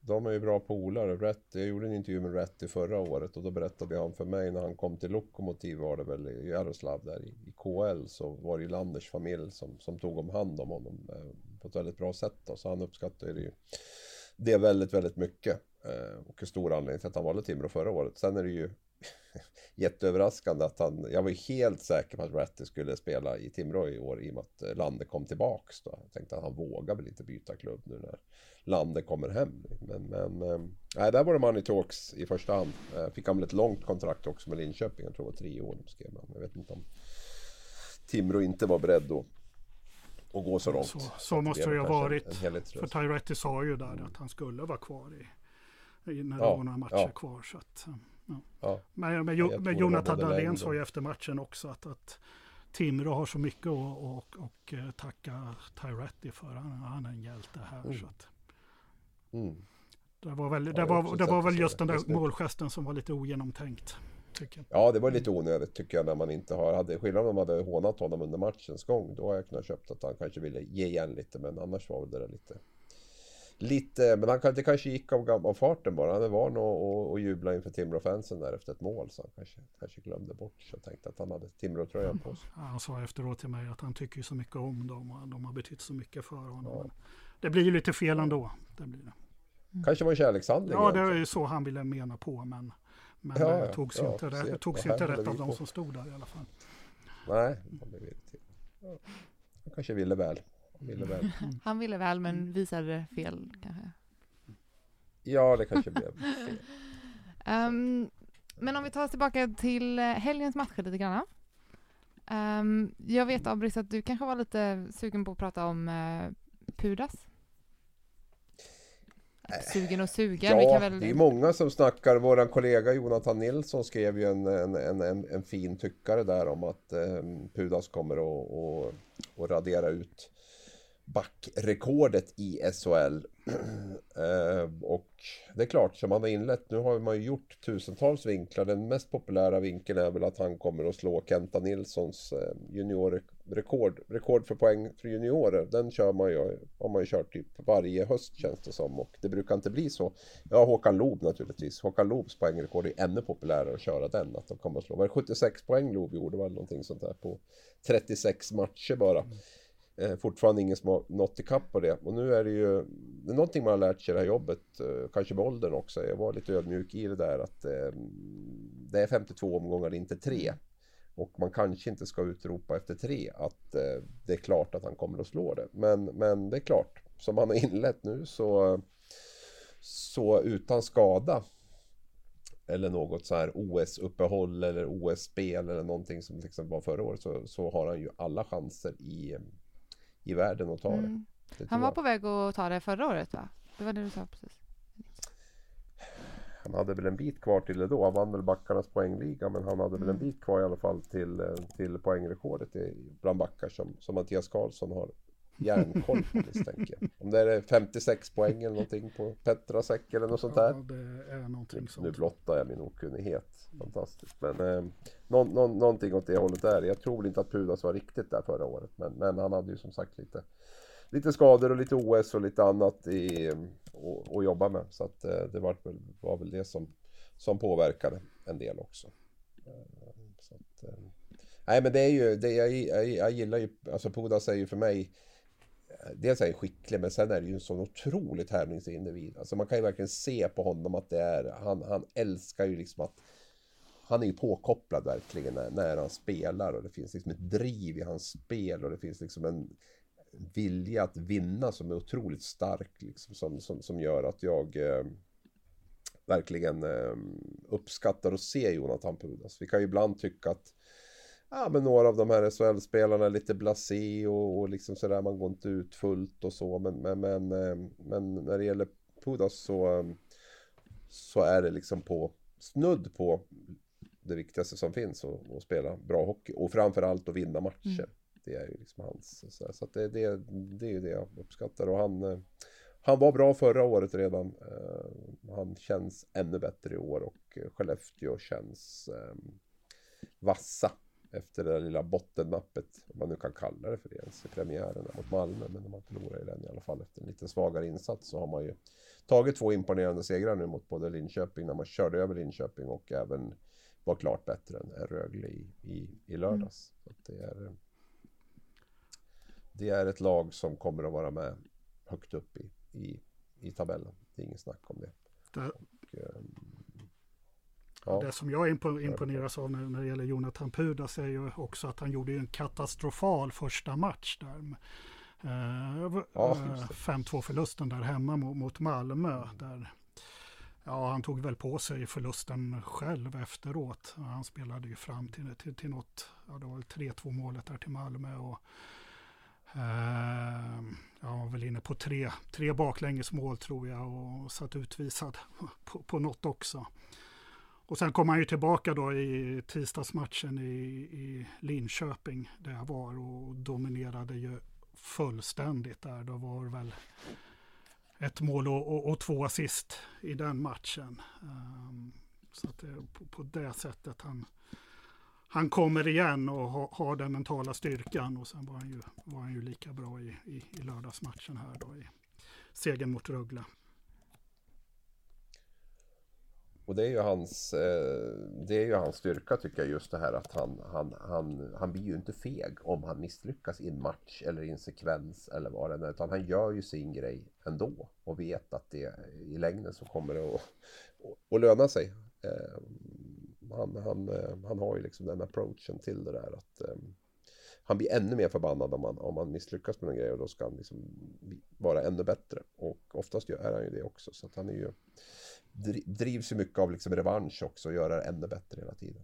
De är ju bra polare. Ratti, jag gjorde en intervju med Ratti förra året och då berättade han för mig när han kom till Lokomotiv var det väl i Jaroslav där i, i KL så var det ju Landers familj som, som tog om hand om honom eh, på ett väldigt bra sätt. Då. Så han uppskattade det ju det väldigt, väldigt mycket. Eh, och en stor anledning till att han valde Timrå förra året. Sen är det ju jätteöverraskande att han, jag var ju helt säker på att Ratti skulle spela i Timrå i år i och med att eh, Lande kom tillbaks då. Jag tänkte att han vågar väl inte byta klubb nu när Lande kommer hem. Men, men eh, nej, där var det money talks i första hand. Eh, fick han väl ett långt kontrakt också med Linköping, jag tror det var tre år de skrev. Jag vet inte om Timrå inte var beredd då att gå så långt. Så, så måste det ju ha varit. För Tyretti sa ju där att han skulle vara kvar i, i när det Ja, var några matcher ja. kvar. Så att, ja. Ja. Men, men, Ja, jo, men Jonathan Dahlén sa ju efter matchen också att, att Timrå har så mycket att och, och, eh, tacka Tyretti för. Han, han är en hjälte här. Mm. Så att, Mm. det var väl, Ja, det har var, det var väl just den där målgesten som var lite ogenomtänkt. Ja, det var lite onödigt tycker jag när man inte har... Hade, skillnaden om man hade hånat honom under matchens gång, då har jag kunnat köpt att han kanske ville ge igen lite, men annars var det där lite... Lite, men han, det kanske gick av, av farten bara. Han van att och, och jubla inför Timrå-fansen där efter ett mål, så han kanske, kanske glömde bort. Så jag tänkte att han hade Timrå-tröjan på sig. Ja, Han sa efteråt till mig att han tycker så mycket om dem och de har betytt så mycket för honom. Men Det blir ju lite fel ändå. Det blir det. Kanske var en kärlekshandling Ja, det är ju så han ville mena på, men, men Ja, det ja, togs ju ja, inte, togs ju inte rätt av de som stod där i alla fall. Nej, han blev irriterad. Ja. Han kanske ville väl. Han ville väl. Han ville väl, men visade fel kanske. Ja, det kanske blev fel. Ehm, men om vi tar oss tillbaka till eh, helgens matcher lite grann. Ehm, jag vet Abris att du kanske var lite sugen på att prata om uh, Pudas? sugen och sugen. Ja, Vi kan väl... det är många som snackar. Våran kollega Jonathan Nilsson skrev ju en, en, en, en, fin tyckare där om att eh, Pudas kommer att radera ut backrekordet i SHL. Ehm, och det är klart, som han har inlett, nu har man ju gjort tusentals vinklar. Den mest populära vinkeln är väl att han kommer att slå Kenta Nilssons ehm, juniorrekord. Rekord för poäng för juniorer. Den kör man ju, har man ju kört typ varje höst känns det som. Och det brukar inte bli så. Ja, Håkan Loob naturligtvis. Håkan Loobs poängrekord är ännu populärare att köra den. Att de kommer att slå. Var det 76 poäng Loob gjorde väl någonting sånt där på 36 matcher bara. Mm. Eh, fortfarande ingen som har nått ikapp på det. Och nu är det ju det är någonting man har lärt sig i det här jobbet, eh, kanske med åldern också. Jag var lite ödmjuk i det där att eh, det är 52 omgångar, inte tre. Och man kanske inte ska utropa efter tre att eh, det är klart att han kommer att slå det. Men, men det är klart, som han har inlett nu så, så utan skada eller något så här OS-uppehåll eller OS-spel eller någonting som liksom var förra året så, så har han ju alla chanser i, i världen att ta det. Mm. det tror Han var på väg att ta det förra året va? Det var det du sa precis. Han hade väl en bit kvar till det då. Han vann väl backarnas poängliga men han hade väl en Mm. bit kvar i alla fall till, eh, till poängrekordet i, bland backar som, som Mattias Karlsson har järnkoll på misstänker jag. Om det är 56 poäng eller någonting på Petrasek eller något sånt där. Ja, det är någonting Nu sånt. blottar jag min okunnighet. Fantastiskt. Men eh, nå, nå, någonting åt det hållet där. Jag tror väl inte att Pudas var riktigt där förra året. Men, men han hade ju som sagt lite, lite skador och lite OS och lite annat i, och, och jobba med. Så att eh, det var väl, var väl det som, som påverkade en del också. Eh, så att, eh, nej men det är ju, det, jag, jag, jag gillar ju, alltså Pudas är ju för mig eh, Dels är han skicklig men sen är det ju en sån otrolig tävlingsindivid. Alltså man kan ju verkligen se på honom att det är, han, han älskar ju liksom att han är ju påkopplad verkligen när, när han spelar och det finns liksom ett driv i hans spel och det finns liksom en vilja att vinna som är otroligt stark liksom, som, som, som gör att jag eh, verkligen eh, uppskattar att se Jonathan Pudas. Vi kan ju ibland tycka att ja, men några av de här SHL-spelarna är lite blasé och, och liksom sådär, man går inte ut fullt och så. Men, men, men, eh, men när det gäller Pudas så, eh, så är det liksom på snudd på det viktigaste som finns att, att spela bra hockey och framförallt att vinna matcher. Det är ju liksom hans, så, så det, det, det är ju det jag uppskattar och han, eh, han var bra förra året redan. Eh, Han känns ännu bättre i år och Skellefteå känns eh, vassa efter det där lilla bottennappet, om man nu kan kalla det för det ens, i premiären där mot Malmö. Men de har förlorat i den i alla fall efter en lite svagare insats så har man ju tagit två imponerande segrar nu mot både Linköping när man körde över Linköping och även var klart bättre än Rögle i, i, i lördags. Att det, är, det är ett lag som kommer att vara med högt upp i, i, i tabellen. Det är inget snack om det. Det, Och, ehm, ja. det som jag impo- imponeras av när, när det gäller Jonathan Pudas är ju också att han gjorde en katastrofal första match där. Eh, Ja, eh, just det. 5-2 förlusten där hemma mot, mot Malmö. Där, ja, han tog väl på sig förlusten själv efteråt. Han spelade ju fram till, till, till något, ja det var väl 3-2 målet där till Malmö. Och, eh, jag var väl inne på tre, tre baklängesmål tror jag och satt utvisad på, på något också. Och sen kom han ju tillbaka då i tisdagsmatchen i, i Linköping där jag var och dominerade ju fullständigt där. Då var väl ett mål och, och, och två assist i den matchen. Um, så att det, på, på det sättet han, han kommer igen och ha, har den mentala styrkan och sen var han ju, var han ju lika bra i, i, i lördagsmatchen här då i segern mot Rögle. Och det är ju hans, eh, det är ju hans styrka tycker jag just det här att han, han, han, han blir ju inte feg om han misslyckas i en match eller i en sekvens eller vad det är. Utan han gör ju sin grej ändå och vet att det i längden så kommer det att, att löna sig. Eh, han, han, eh, han har ju liksom den approachen till det där att han blir ännu mer förbannad om man, om man misslyckas med en grej och då ska han liksom vara ännu bättre. Och oftast är han ju det också. Så att han är ju, drivs ju mycket av liksom revansch också och göra det ännu bättre hela tiden.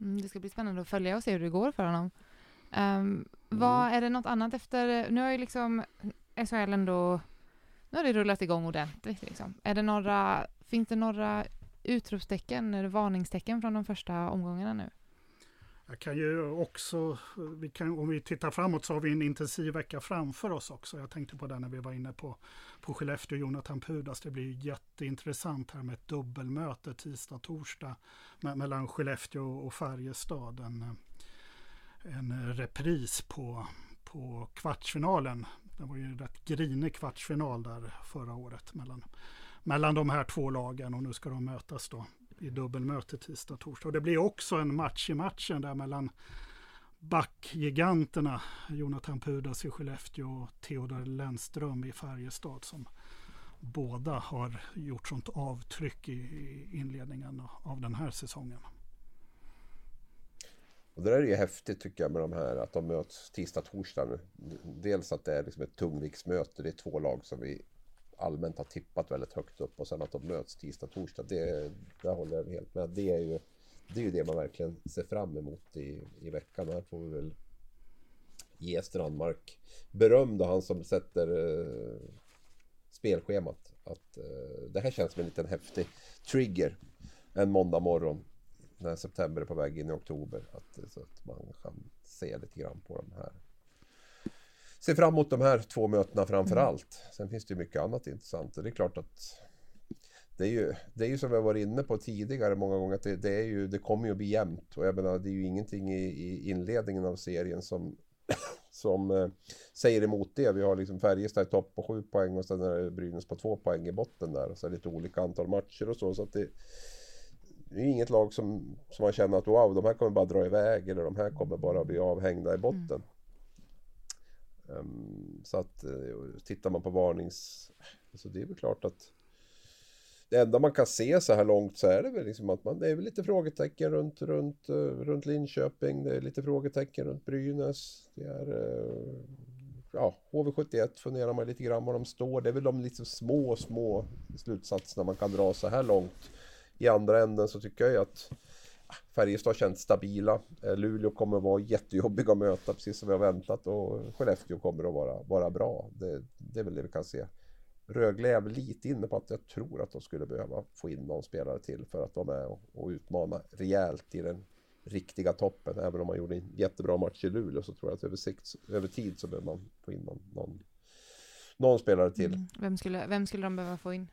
Mm, det ska bli spännande att följa och se hur det går för honom. Um, Vad är det något annat efter, nu har ju liksom SHL ändå nu har det rullat igång ordentligt. Liksom. Är det några, finns det några utropstecken eller varningstecken från de första omgångarna nu? Jag kan ju också, vi kan, om vi tittar framåt så har vi en intensiv vecka framför oss också. Jag tänkte på det när vi var inne på, på Skellefteå och Jonathan Pudas. Det blir jätteintressant här med ett dubbelmöte tisdag-torsdag mellan Skellefteå och Färjestad. En, en repris på, på kvartsfinalen. Det var ju en rätt grinig kvartsfinal där förra året mellan, mellan de här två lagen och nu ska de mötas då i dubbelmöte tisdag-torsdag. Och det blir också en match i matchen där mellan backgiganterna Jonathan Pudas i Skellefteå och Theodor Lennström i Färjestad som båda har gjort sånt avtryck i inledningen av den här säsongen. Och det där är ju häftigt tycker jag med de här att de möts tisdag, torsdag nu. Dels att det är liksom ett tungviktsmöte. Det är två lag som vi allmänt har tippat väldigt högt upp och sen att de möts tisdag, torsdag. Det, där håller jag helt med. Det är ju det, är ju det man verkligen ser fram emot i, i veckan. Här får vi väl ge Strandmark beröm då han som sätter eh, spelschemat. Att, eh, det här känns som en liten häftig trigger en måndag morgon när september är på väg in i oktober. Att, så att man kan se lite grann på de här ser fram emot de här två mötena framför mm. allt. Sen finns det ju mycket annat intressant. Och det är klart att det är, ju, det är ju som har varit inne på tidigare många gånger att det, det, är ju, det kommer ju att bli jämnt. Och jag menar, det är ju ingenting i, i inledningen av serien som, som eh, säger emot det. Vi har liksom Färjestad i topp på sju poäng och sen är det Brynäs på två poäng i botten där. Och så är det lite olika antal matcher och så. så att det, det är inget lag som, som man känner att wow, de här kommer bara dra iväg eller de här kommer bara bli avhängda i botten. Mm. Um, så att eh, tittar man på varnings... Alltså det är väl klart att det enda man kan se så här långt så är det väl liksom att man, det är väl lite frågetecken runt, runt, eh, runt Linköping. Det är lite frågetecken runt Brynäs. Det är... Eh, ja, HV71 funderar man lite grann var de står. Det är väl de lite små, små slutsatserna man kan dra så här långt. I andra änden så tycker jag ju att Färjestad har känts stabila. Eh, Luleå kommer att vara jättejobbiga att möta precis som vi har väntat och Skellefteå kommer att vara, vara bra. Det, det är väl det vi kan se. Rögle är lite inne på att jag tror att de skulle behöva få in någon spelare till för att vara med och, och utmana rejält i den riktiga toppen. Även om man gjorde en jättebra match i Luleå så tror jag att över, sikt, över tid så behöver man få in någon, någon, någon spelare till. Mm. Vem, skulle, vem skulle de behöva få in?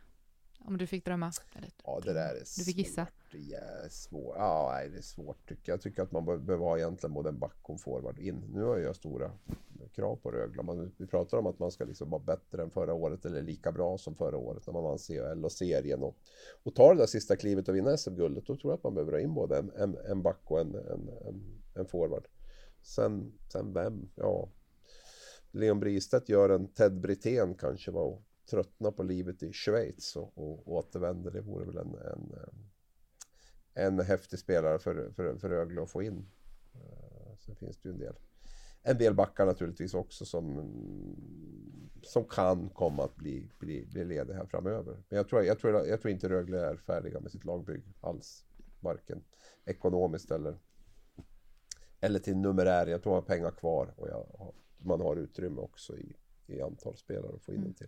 Om du fick drömma? Eller, ja, det där är Du fick gissa? Är svårt. Ja, nej, det är svårt tycker jag. Jag tycker att man behöver ha egentligen både en back och en forward in. Nu har jag stora krav på Rögle. Man, vi pratar om att man ska liksom vara bättre än förra året eller lika bra som förra året när man vann CHL och serien. Och, och tar det där sista klivet och vinna SM-guldet, då tror jag att man behöver ha in både en, en, en back och en, en, en, en forward. Sen, sen vem? Ja, Leon Bristedt gör en Ted Brithén kanske var tröttnar på livet i Schweiz och, och, återvänder. Det vore väl en, en, eh, en häftig spelare för, för, för Rögle att få in. Eh, sen finns det ju en del, en del backar naturligtvis också som, som kan komma att bli, bli, bli lediga här framöver. Men jag tror, jag, tror, jag tror inte Rögle är färdiga med sitt lagbygg alls. Varken ekonomiskt eller, eller till numerär. Jag tror man har pengar kvar och jag, man har utrymme också i, i antal spelare att få in mm. till.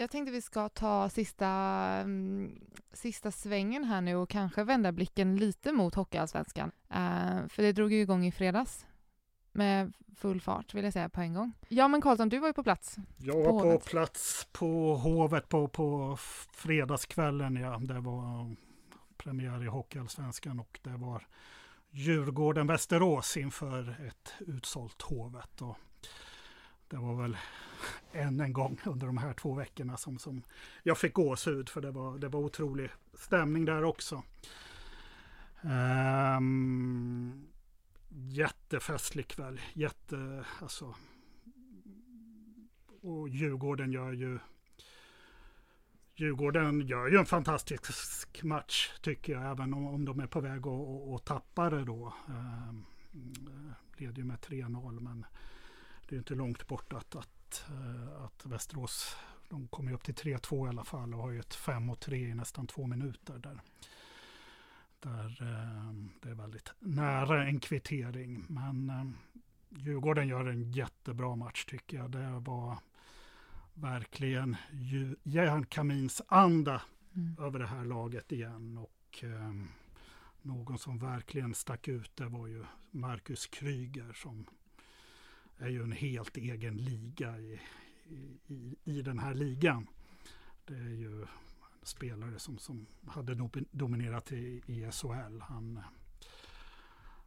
Jag tänkte vi ska ta sista, um, sista svängen här nu och kanske vända blicken lite mot Hockeyallsvenskan. Uh, för det drog ju igång i fredags med full fart vill jag säga på en gång. Ja men Karlsson, du var ju på plats. Jag var på, på plats på Hovet på, på fredagskvällen. Ja. Det var premiär i Hockeyallsvenskan och det var Djurgården-Västerås inför ett utsålt Hovet. Och det var väl än en gång under de här två veckorna som, som jag fick gåshud för det var, det var otrolig stämning där också. Um, jättefestlig kväll, jätte, alltså. Och Djurgården gör ju Djurgården gör ju en fantastisk match tycker jag, även om, om de är på väg att, tappa det då. Um, leder ju med 3-0 men det är inte långt bort att, att, eh, att Västerås de kommer upp till 3-2 i alla fall och har ju ett 5 3 i nästan två minuter där. Där eh, det är väldigt nära en kvittering. Men eh, Djurgården gör en jättebra match tycker jag. Det var verkligen järnkaminsanda mm. över det här laget igen. Och eh, någon som verkligen stack ut det var ju Marcus Kryger som är ju en helt egen liga i, i, i den här ligan. Det är ju spelare som, som hade dominerat i, i SHL. Han,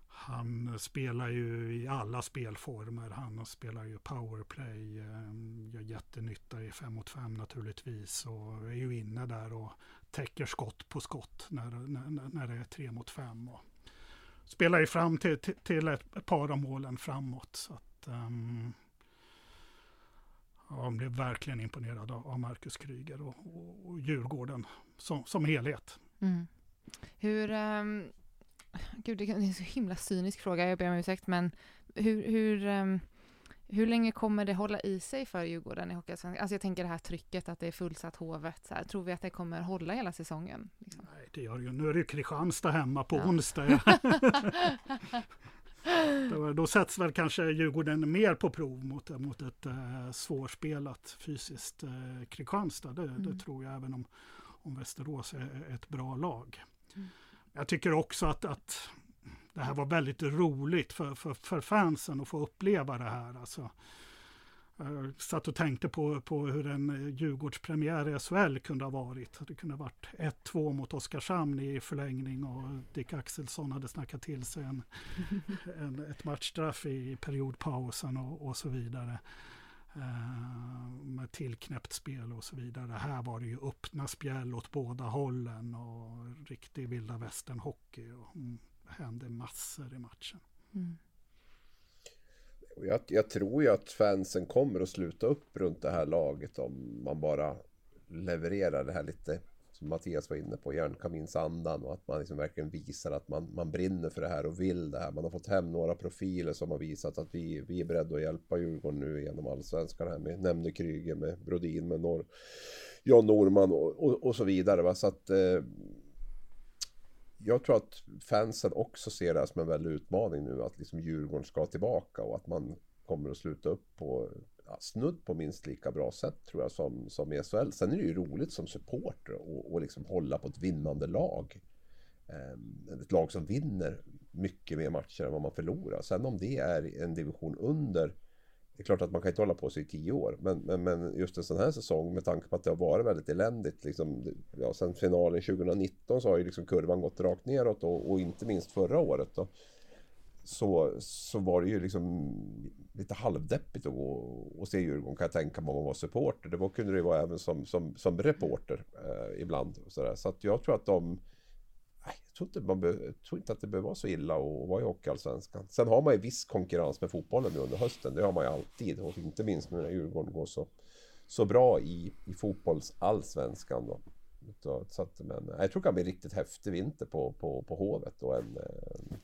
han spelar ju i alla spelformer. Han spelar ju powerplay, eh, gör jättenytta i 5 mot 5 naturligtvis och är ju inne där och täcker skott på skott när, när, när det är 3 mot 5. Och spelar ju fram till, till, till ett par av målen framåt. Så att, um, ja, blev verkligen imponerad av, Marcus Kryger och, och, och Djurgården som, som helhet. Mm. Hur, um, gud det är en så himla cynisk fråga, jag ber om ursäkt, men hur, hur, um, hur länge kommer det hålla i sig för Djurgården i Hockeyallsvenskan? Alltså jag tänker det här trycket att det är fullsatt Hovet. Så här, tror vi att det kommer hålla hela säsongen? Liksom? Nej, det gör det ju. Nu är det ju Kristianstad hemma på ja. onsdag. då, då sätts väl kanske Djurgården mer på prov mot, mot ett äh, svårspelat fysiskt äh, Kristianstad. Det, mm. det, tror jag även om, om Västerås är ett bra lag. Mm. Jag tycker också att, att det här var väldigt roligt för, för, för fansen att få uppleva det här. Alltså, jag satt och tänkte på, på hur en Djurgårdspremiär i SHL kunde ha varit. Det kunde ha varit 1-2 mot Oskarshamn i förlängning och Dick Axelsson hade snackat till sig en, en ett matchstraff i periodpausen och, och så vidare. Uh, med tillknäppt spel och så vidare. Här var det ju öppna spjäll åt båda hållen och riktig vilda västern hockey. Och, mm, hände massor i matchen. Mm. Jag, jag, tror ju att fansen kommer att sluta upp runt det här laget om man bara levererar det här lite som Mattias var inne på, järnkaminsandan och att man liksom verkligen visar att man, man brinner för det här och vill det här. Man har fått hem några profiler som har visat att vi, vi är beredda att hjälpa Djurgården nu genom allsvenskan här med nämnde Kryger, med Brodin, med Norr, John Norman och, och, och, så vidare. Va? Så att eh, jag tror att fansen också ser det här som en väldig utmaning nu att liksom Djurgården ska tillbaka och att man kommer att sluta upp på ja, snudd på minst lika bra sätt tror jag som, som i SHL. Sen är det ju roligt som supporter och, och liksom hålla på ett vinnande lag. Ehm, ett lag som vinner mycket mer matcher än vad man förlorar. Sen om det är en division under det är klart att man kan inte hålla på sig i tio år. Men, men, men just en sån här säsong med tanke på att det har varit väldigt eländigt. Liksom, ja, sen finalen 2019 så har ju liksom kurvan gått rakt neråt och, och inte minst förra året. Då, så, så var det ju liksom lite halvdeppigt att gå och se Djurgården kan jag tänka mig om man var supporter. Det var, kunde det ju vara även som, som, som reporter eh, ibland. Så, där. så att jag tror att de tror, inte man be, tror inte att det behöver vara så illa att vara i Hockeyallsvenskan. Sen har man ju viss konkurrens med fotbollen nu under hösten. Det har man ju alltid. Och inte minst nu när Djurgården går så, så bra i, i fotbollsallsvenskan. Då. Så att, men, eh, jag tror det kan bli en riktigt häftig vinter på, på, på Hovet och en, en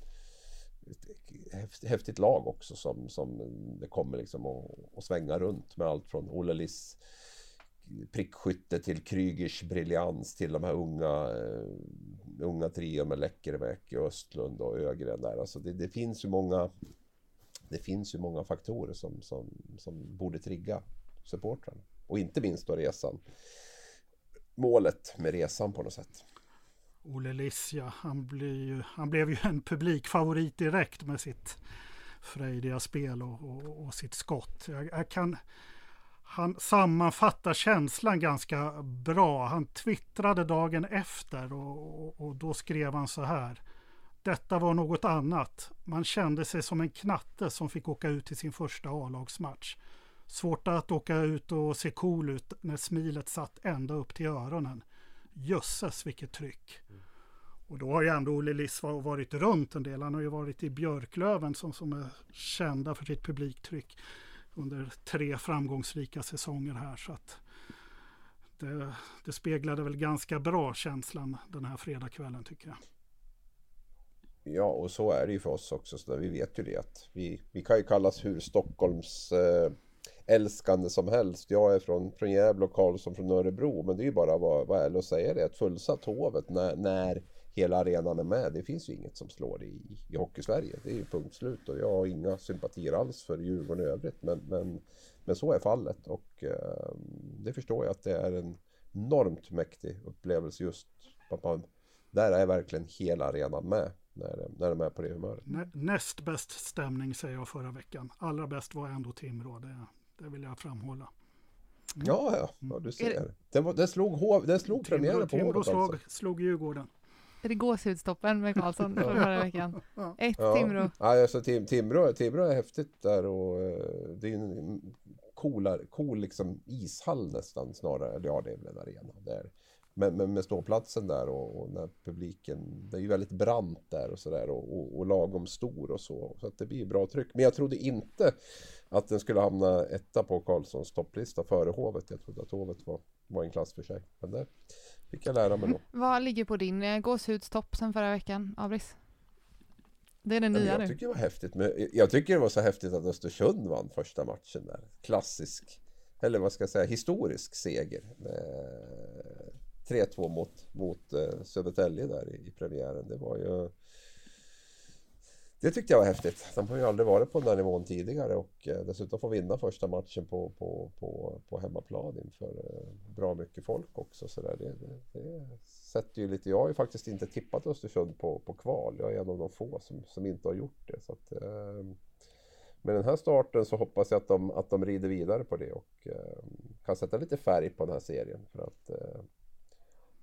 ett häftigt lag också som, som det kommer liksom att, att svänga runt med allt från Olle Liss prickskytte till Krygers briljans till de här unga eh, unga trio med Läckermäki, Östlund och Ögren där. Alltså det, det, finns ju många det finns ju många faktorer som, som, som borde trigga supportrarna. Och inte minst då resan. Målet med resan på något sätt. Olle Liss, ja, han, han blev ju en publikfavorit direkt med sitt frejdiga spel och, och, och sitt skott. Jag, jag kan han sammanfattar känslan ganska bra. Han twittrade dagen efter och, och, och, då skrev han så här. Detta var något annat. Man kände sig som en knatte som fick åka ut till sin första A-lagsmatch. Svårt att åka ut och se cool ut när smilet satt ända upp till öronen. Jösses vilket tryck. Och då har ju ändå Olle Liss varit runt en del. Han har ju varit i Björklöven som, som är kända för sitt publiktryck under tre framgångsrika säsonger här. Så att det, det speglade väl ganska bra känslan den här fredagskvällen tycker jag. Ja, och så är det ju för oss också. Så vi vet ju det att vi, vi kan ju kallas hur Stockholms eh, älskande som helst. Jag är från, från Gävle och Karlsson från Örebro. Men det är ju bara vad, vad ärligt att säga det. Ett fullsatt Hovet när, när hela arenan är med. Det finns ju inget som slår i, i Hockeysverige. Det är ju punkt slut och jag har inga sympatier alls för Djurgården i övrigt. Men, men Men så är fallet och eh, det förstår jag att det är en enormt mäktig upplevelse just att man, där är verkligen hela arenan med när, när de är på det humöret. Nä, näst bäst stämning säger jag förra veckan. Allra bäst var ändå Timrå, det, det vill jag framhålla. Ja, ja, ja du ser. Det, var, det slog, hov, det slog Timrå, premiären på Timrå Hovet slog, alltså. slog Djurgården. Är det gåshudstoppen med Karlsson från förra veckan? Ett Ja, Timrå. ja alltså, Tim, Timrå, Timrå är häftigt där och eh, det är en coolare, cool liksom ishall nästan snarare. Ja, det är väl en arena där. Men, men med ståplatsen där och, och när publiken, det är ju väldigt brant där och sådär och, och, och lagom stor och så. Så att det blir bra tryck. Men jag trodde inte att den skulle hamna etta på Karlssons topplista före Hovet. Jag trodde att Hovet var, var en klass för sig. Men det fick jag lära mig då. Vad ligger på din eh, gåshudstopp sen förra veckan, Abris? Det är den nya jag nu. tycker det var häftigt. Men jag tycker det var så häftigt att Östersund vann första matchen där. Klassisk, eller vad ska jag säga, historisk seger. Med 3-2 mot, mot eh, Södertälje där i, i premiären. Det var ju... Det tyckte jag var häftigt. De har ju aldrig varit på den här nivån tidigare och eh, dessutom få vinna första matchen på, på, på, på hemmaplan inför eh, bra mycket folk också. Så där. Det, det, det sätter ju lite... Jag har ju faktiskt inte tippat Östersund på, på kval. Jag är en av de få som, som inte har gjort det. Så att, eh, med den här starten så hoppas jag att de, att de rider vidare på det och eh, kan sätta lite färg på den här serien. För att eh,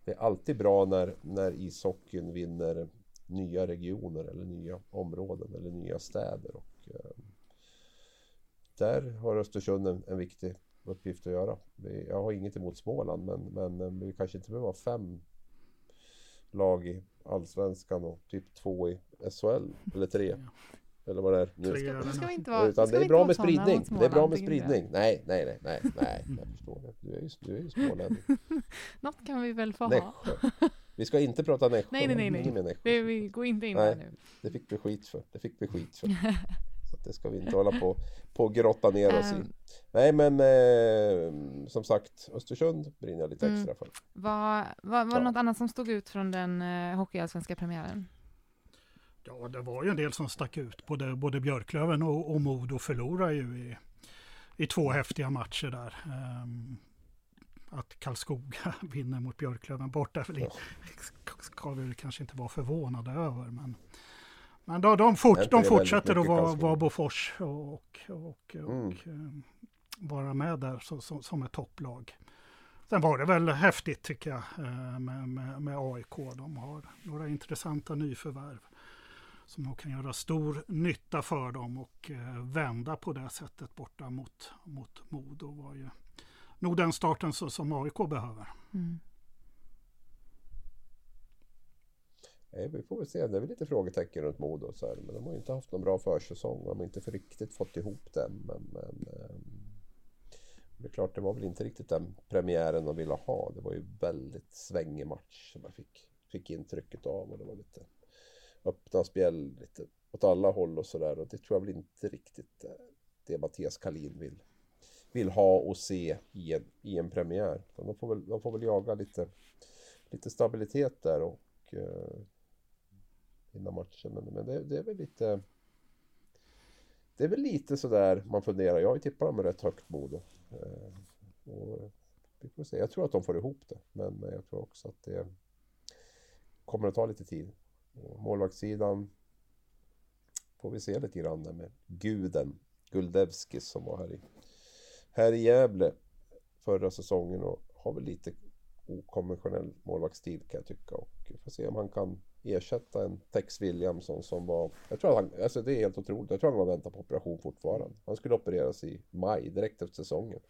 det är alltid bra när, när ishockeyn vinner nya regioner eller nya områden eller nya städer. Och, eh, där har Östersund en, en viktig uppgift att göra. Vi, jag har inget emot Småland men, men eh, vi kanske inte behöver ha fem lag i Allsvenskan och typ två i SHL eller tre. Eller vad det är nu. Ska vi något. inte vara, Utan ska det är bra med spridning. Det är bra med spridning. Nej, nej, nej, nej, nej. Jag förstår det. Du är ju, du är ju smålänning. Något kan vi väl få ha. Vi ska inte prata Nässjö. Nej, nej, nej, nej. Nässjö. Det, vi går inte in Nej. där nu. Det fick vi skit för. Det fick vi skit för. Så att det ska vi inte hålla på, på och grotta ner oss i. Ehm. Nej men eh, som sagt Östersund brinner jag lite Mm. extra för. Vad var, var Ja. något annat som stod ut från den uh, hockeyallsvenska premiären? Ja, det var ju en del som stack ut. Både, både Björklöven och, och Modo förlorar ju i, i två häftiga matcher där. Ehm, att Karlskoga vinner mot Björklöven borta in- ska vi kanske inte vara förvånade över. Men, men då, de, fort, de fortsätter att vara, vara Bofors och, och, och, Mm. och ehm, vara med där så, så, som ett topplag. Sen var det väl häftigt tycker jag eh, med, med, med AIK. De har några intressanta nyförvärv som nog kan göra stor nytta för dem och eh, vända på det sättet borta mot, mot Modo var ju nog den starten så, som AIK behöver. Mm. Nej, vi får väl se. Det är väl lite frågetecken runt Modo och så här. Men de har ju inte haft någon bra försäsong. De har inte för riktigt fått ihop den. Men, men ehm, det är klart, det var väl inte riktigt den premiären de ville ha. Det var ju väldigt svängig match som jag fick, fick intrycket av. Och det var lite öppna spjäll lite åt alla håll och sådär. Och det tror jag väl inte riktigt eh, det Mattias Kalin vill, vill ha och se i en, i en premiär. De får väl, de får väl jaga lite, lite stabilitet där och eh, vinna matchen. Men, men det, det är väl lite det är väl lite sådär man funderar. Jag har ju tippat dem rätt högt Modo. Eh, och vi får se. Jag tror att de får ihop det. Men eh, jag tror också att det kommer att ta lite tid. Och målvaktssidan får vi se lite grann där med guden Guldevskis som var här i, här i Gävle förra säsongen och har väl lite okonventionell målvaktsstil kan jag tycka. Och vi får se om han kan ersätta en Tex Williamson som var... Jag tror att han, alltså det är helt otroligt. Jag tror han väntar på operation fortfarande. Han skulle opereras i maj, direkt efter säsongen.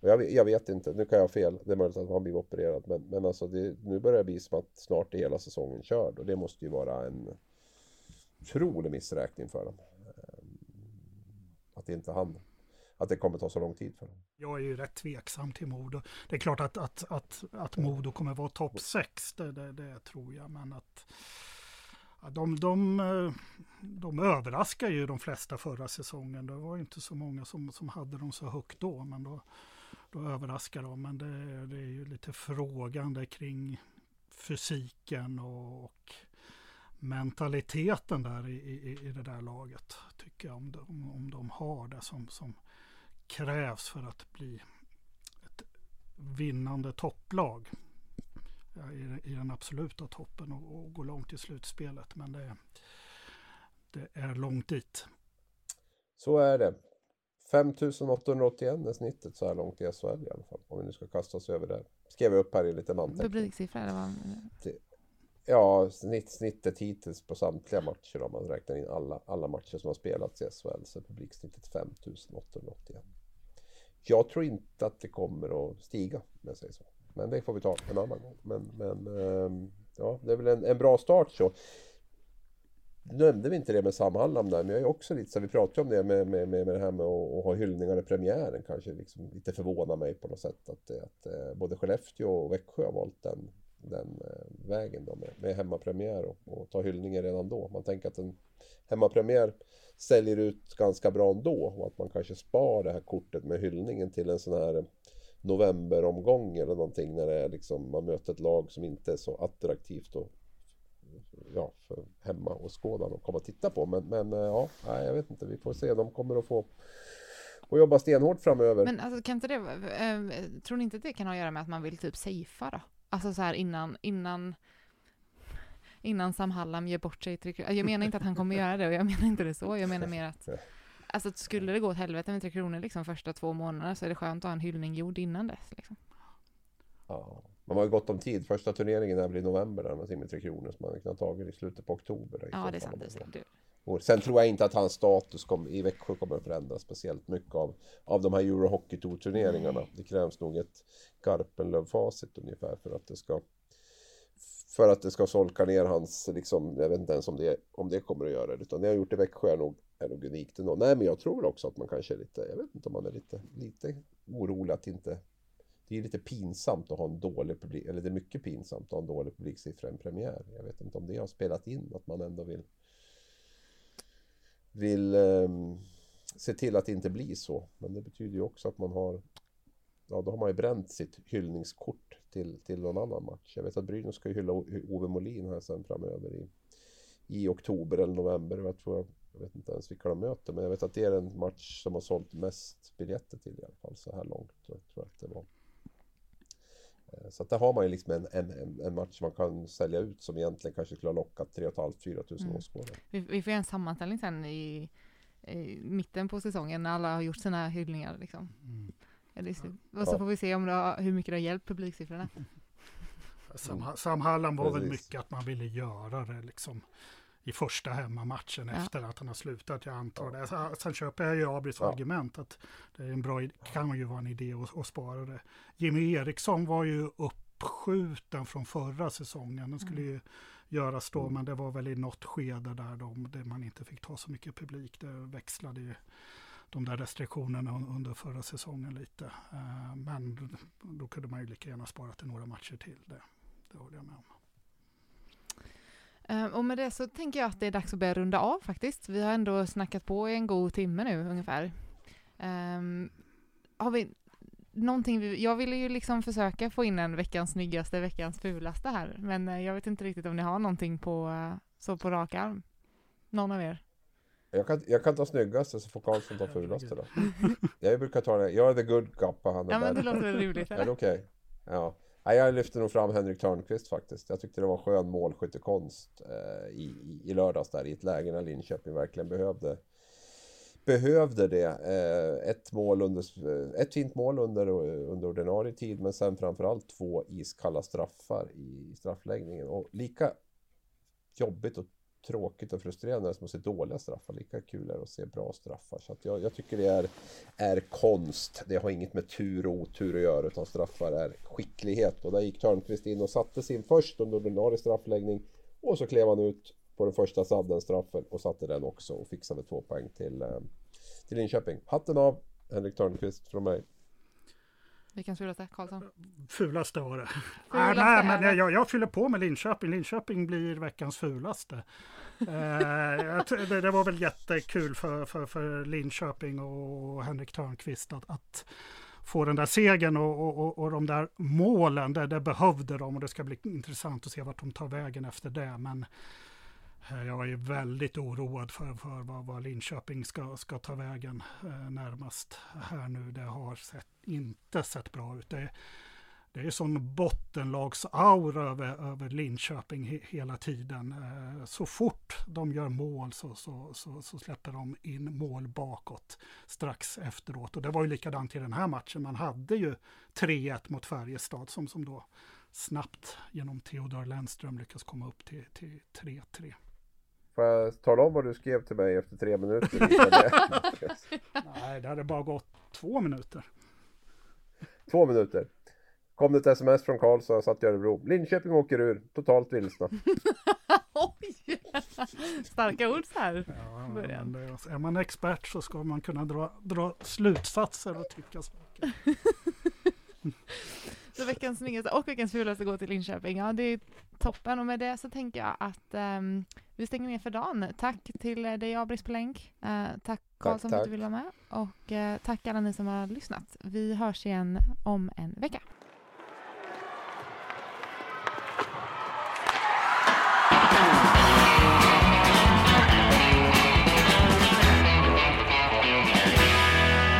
Och jag, jag vet inte, nu kan jag ha fel. Det är möjligt att han blir opererad. Men, men alltså det, nu börjar det bli som att snart är hela säsongen körd. Och det måste ju vara en otrolig missräkning för dem. Ehm, att inte han... Att det kommer ta så lång tid för dem. Jag är ju rätt tveksam till Modo. Det är klart att, att, att, att Modo kommer vara topp 6, det, det, det tror jag. Men att de, de, de överraskar ju de flesta förra säsongen. Det var ju inte så många som, som hade dem så högt då. Men då, då överraskar de. Men det, det är ju lite frågande kring fysiken och, och mentaliteten där i, i, i det där laget. Tycker jag om de, om de har det som, som krävs för att bli ett vinnande topplag i, i den absoluta toppen och, och gå långt i slutspelet. Men det, det är långt dit. Så är det. 5881 är snittet så här långt i SHL i alla fall. Om vi nu ska kasta oss över det. Skrev jag upp här i en liten anteckning. Publiksiffra eller vad? Ja, snitt, snittet hittills på samtliga matcher om man räknar in alla, alla matcher som har spelats i SHL så är publiksnittet 5881. Jag tror inte att det kommer att stiga om jag säger så. Men det får vi ta en annan gång. Men, men ehm, ja, det är väl en, en bra start så. Nu nämnde vi inte det med Sam Hallam där, men jag är också lite så vi pratade om det med, med, med, med det här med att, att ha hyllningar i premiären kanske liksom lite förvånar mig på något sätt att, att eh, både Skellefteå och Växjö har valt den, den eh, vägen då med, med hemmapremiär och, och ta hyllningar redan då. Man tänker att en hemmapremiär säljer ut ganska bra ändå och att man kanske spar det här kortet med hyllningen till en sån här novemberomgång eller någonting när det är liksom, man möter ett lag som inte är så attraktivt och ja, för hemma och skådan och komma och titta på. Men, men eh, ja, nej, jag vet inte. Vi får se. De kommer att få och jobba stenhårt framöver. Men alltså, kan inte det, äh, tror ni inte att det kan ha att göra med att man vill typ safea då? Alltså så här innan, innan, innan Sam Hallam ger bort sig till Jag menar inte att han kommer göra det och jag menar inte det så. Jag menar mer att Alltså skulle det gå åt helvete med Tre Kronor liksom första två månaderna så är det skönt att ha en hyllning gjord innan dess. Liksom. Ja, man har ju gott om tid. Första turneringen är väl i november där man med Tre Kronor som man hade kunnat tagit i slutet på oktober. Ja, det är sant. Det är sant. Sen tror jag inte att hans status kom, i Växjö kommer att förändras speciellt mycket av, av de här Eurohockey Tour-turneringarna. Mm. Det krävs nog ett Garpenlöv-facit ungefär för att det ska för att det ska solka ner hans, liksom, jag vet inte ens om det, om det kommer att göra det. Utan det jag har gjort i Växjö är nog, är nog unikt ändå. Nej, men jag tror också att man kanske är lite, jag vet inte om man är lite, lite orolig att inte det är lite pinsamt att ha en dålig publik, eller det är mycket pinsamt att ha en dålig publiksiffra i en premiär. Jag vet inte om det har spelat in, att man ändå vill vill um, se till att det inte blir så. Men det betyder ju också att man har Ja, då har man ju bränt sitt hyllningskort till, till någon annan match. Jag vet att Brynäs ska ju hylla Ove Molin här sen framöver i, i oktober eller november. Jag tror jag vet inte ens vilka de möter, men jag vet att det är en match som har sålt mest biljetter till i alla fall så här långt. Jag tror att det var. Eh, så att där har man ju liksom en, en, en match man kan sälja ut som egentligen kanske skulle ha lockat 3 500-4 tusen mm. åskådare. Vi, vi får göra en sammanställning sen i, i, mitten på säsongen när alla har gjort sina hyllningar. Liksom. Mm. Och så får vi se om har, hur mycket det har hjälpt publiksiffrorna. Sam, Sam Hallam var Precis. väl mycket att man ville göra det liksom i första hemmamatchen ja. efter att han har slutat. Jag antar det. Sen köper jag ju Abris ja. argument att det är en bra, kan ju vara en idé att, att spara det. Jimmy Eriksson var ju uppskjuten från förra säsongen. Den skulle mm. ju göras då, mm. men det var väl i något skede där de, där man inte fick ta så mycket publik. Det växlade ju de där restriktionerna under förra säsongen lite. Eh, men då kunde man ju lika gärna spara till några matcher till. Det, det håller jag med om. Eh, och med det så tänker jag att det är dags att börja runda av faktiskt. Vi har ändå snackat på i en god timme nu ungefär. Um, har vi någonting vi, jag ville ju liksom försöka få in en veckans snyggaste, veckans fulaste här, men eh, jag vet inte riktigt om ni har någonting på, så på rak arm. Någon av er? Jag kan, jag kan ta snyggaste så får Karlsson ta fulaste då. jag brukar ta det, jag är the good cop och han är Ja men det låter väl rimligt? Är det okej? Okay? Ja. Nej, jag lyfter nog fram Henrik Törnqvist faktiskt. Jag tyckte det var skön målskyttekonst eh, i, i, lördags där i ett läge när Linköping verkligen behövde behövde det. Eh, ett, mål under, eh, ett fint mål under, under ordinarie tid men sen framförallt två iskalla straffar i straffläggningen. Och lika jobbigt och tråkigt och frustrerande som att se dåliga straffar. Lika kul är det att se bra straffar. Så jag, jag, tycker det är, är konst. Det har inget med tur och otur att göra utan straffar är skicklighet. Och där gick Törnqvist in och satte sin först under ordinarie straffläggning. Och så klev han ut på den första sadden-straffen och satte den också och fixade två poäng till, eh, till Linköping. Hatten av Henrik Törnqvist från mig. Vilken fulaste? Karlsson? Fulaste var det. Fulaste nej, nej, men jag, jag fyller på med Linköping. Linköping blir veckans fulaste. eh, det, det, var väl jättekul för, för, för Linköping och Henrik Törnqvist att, att få den där segern och, och, och de där målen, det, det behövde de och det ska bli intressant att se vart de tar vägen efter det. Men Eh, jag är väldigt oroad för, för vad, vad Linköping ska, ska ta vägen eh, närmast här nu. Det har sett, inte sett bra ut. Det, det är sån bottenlagsaura över, över Linköping he, hela tiden. Eh, så fort de gör mål så, så, så, så, släpper de in mål bakåt strax efteråt. Och det var ju likadant i den här matchen. Man hade ju 3-1 mot Färjestad som, som då snabbt genom Theodor Lennström lyckas komma upp till 3-3. Får jag tala om vad du skrev till mig efter tre minuter? Nej, det hade bara gått två minuter. Två minuter. Kom det ett sms från Karlstad, satt i Örebro. Linköping åker ur, totalt vilsna. Oj! Starka ord så här. Ja, men är man expert så ska man kunna dra, dra slutsatser och tycka saker. Så veckans snyggaste och veckans fulaste går till Linköping. Ja, det är toppen och med det så tänker jag att um, vi stänger ner för dagen. Tack till dig Abris på länk. Uh, tack för att du ville vara med och uh, tack alla ni som har lyssnat. Vi hörs igen om en vecka.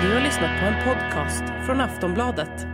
Du har lyssnat på en podcast från Aftonbladet.